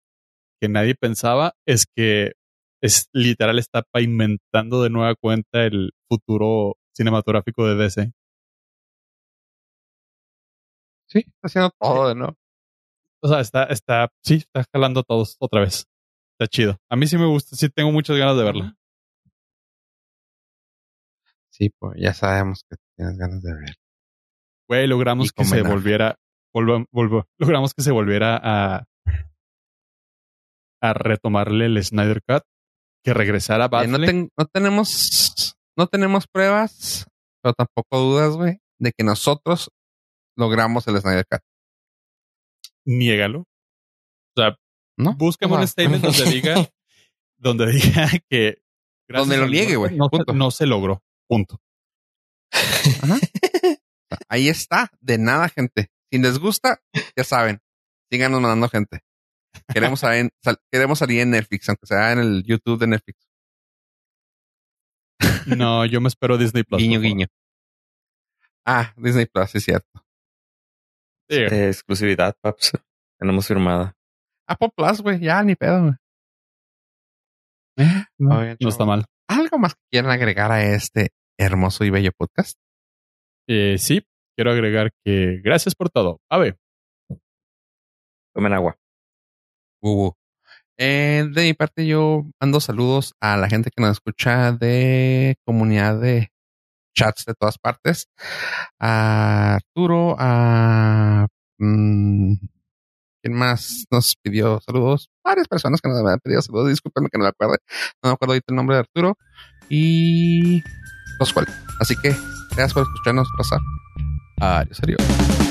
que nadie pensaba, es que es literal está pavimentando de nueva cuenta el futuro cinematográfico de DC. sí, está haciendo todo de nuevo. O sea, está, está, sí, está jalando a todos otra vez. Está chido. A mí sí me gusta, sí tengo muchas ganas de verla. Sí, pues ya sabemos que tienes ganas de ver. Güey, logramos Y que se volviera, volva- volva- logramos que se volviera a, a retomarle el Snyder Cut, que regresara Batman. no, ten- no tenemos, no tenemos pruebas, pero tampoco dudas, güey, de que nosotros logramos el Snyder Cut. niégalo. O sea, ¿No? búscame un statement donde diga, donde diga que gracias Donde lo niegue, güey. No se logró. Punto. Ahí está, de nada, gente. Si les gusta, ya saben. Síganos mandando gente. Queremos salir, sal- queremos salir en Netflix, aunque sea en el YouTube de Netflix. No, yo me espero Disney Plus. guiño, guiño. Ah, Disney Plus, sí es cierto. Sí, Eh, exclusividad, paps. Tenemos firmada. Apple Plus, güey, ya ni pedo, güey. Oigan, no está mal. ¿Algo más que quieran agregar a este hermoso y bello podcast? Eh, sí, quiero agregar que gracias por todo. A ver, Tomen agua. Uh, eh, de mi parte, yo mando saludos a la gente que nos escucha de comunidad de chats de todas partes. A Arturo, a mm, ¿quién más nos pidió saludos? Varias personas que nos han pedido saludos. Disculpenme que no me acuerdo. No me acuerdo ahorita el nombre de Arturo. Y Roswell. Así que gracias por escucharnos pasar. Adiós, adiós.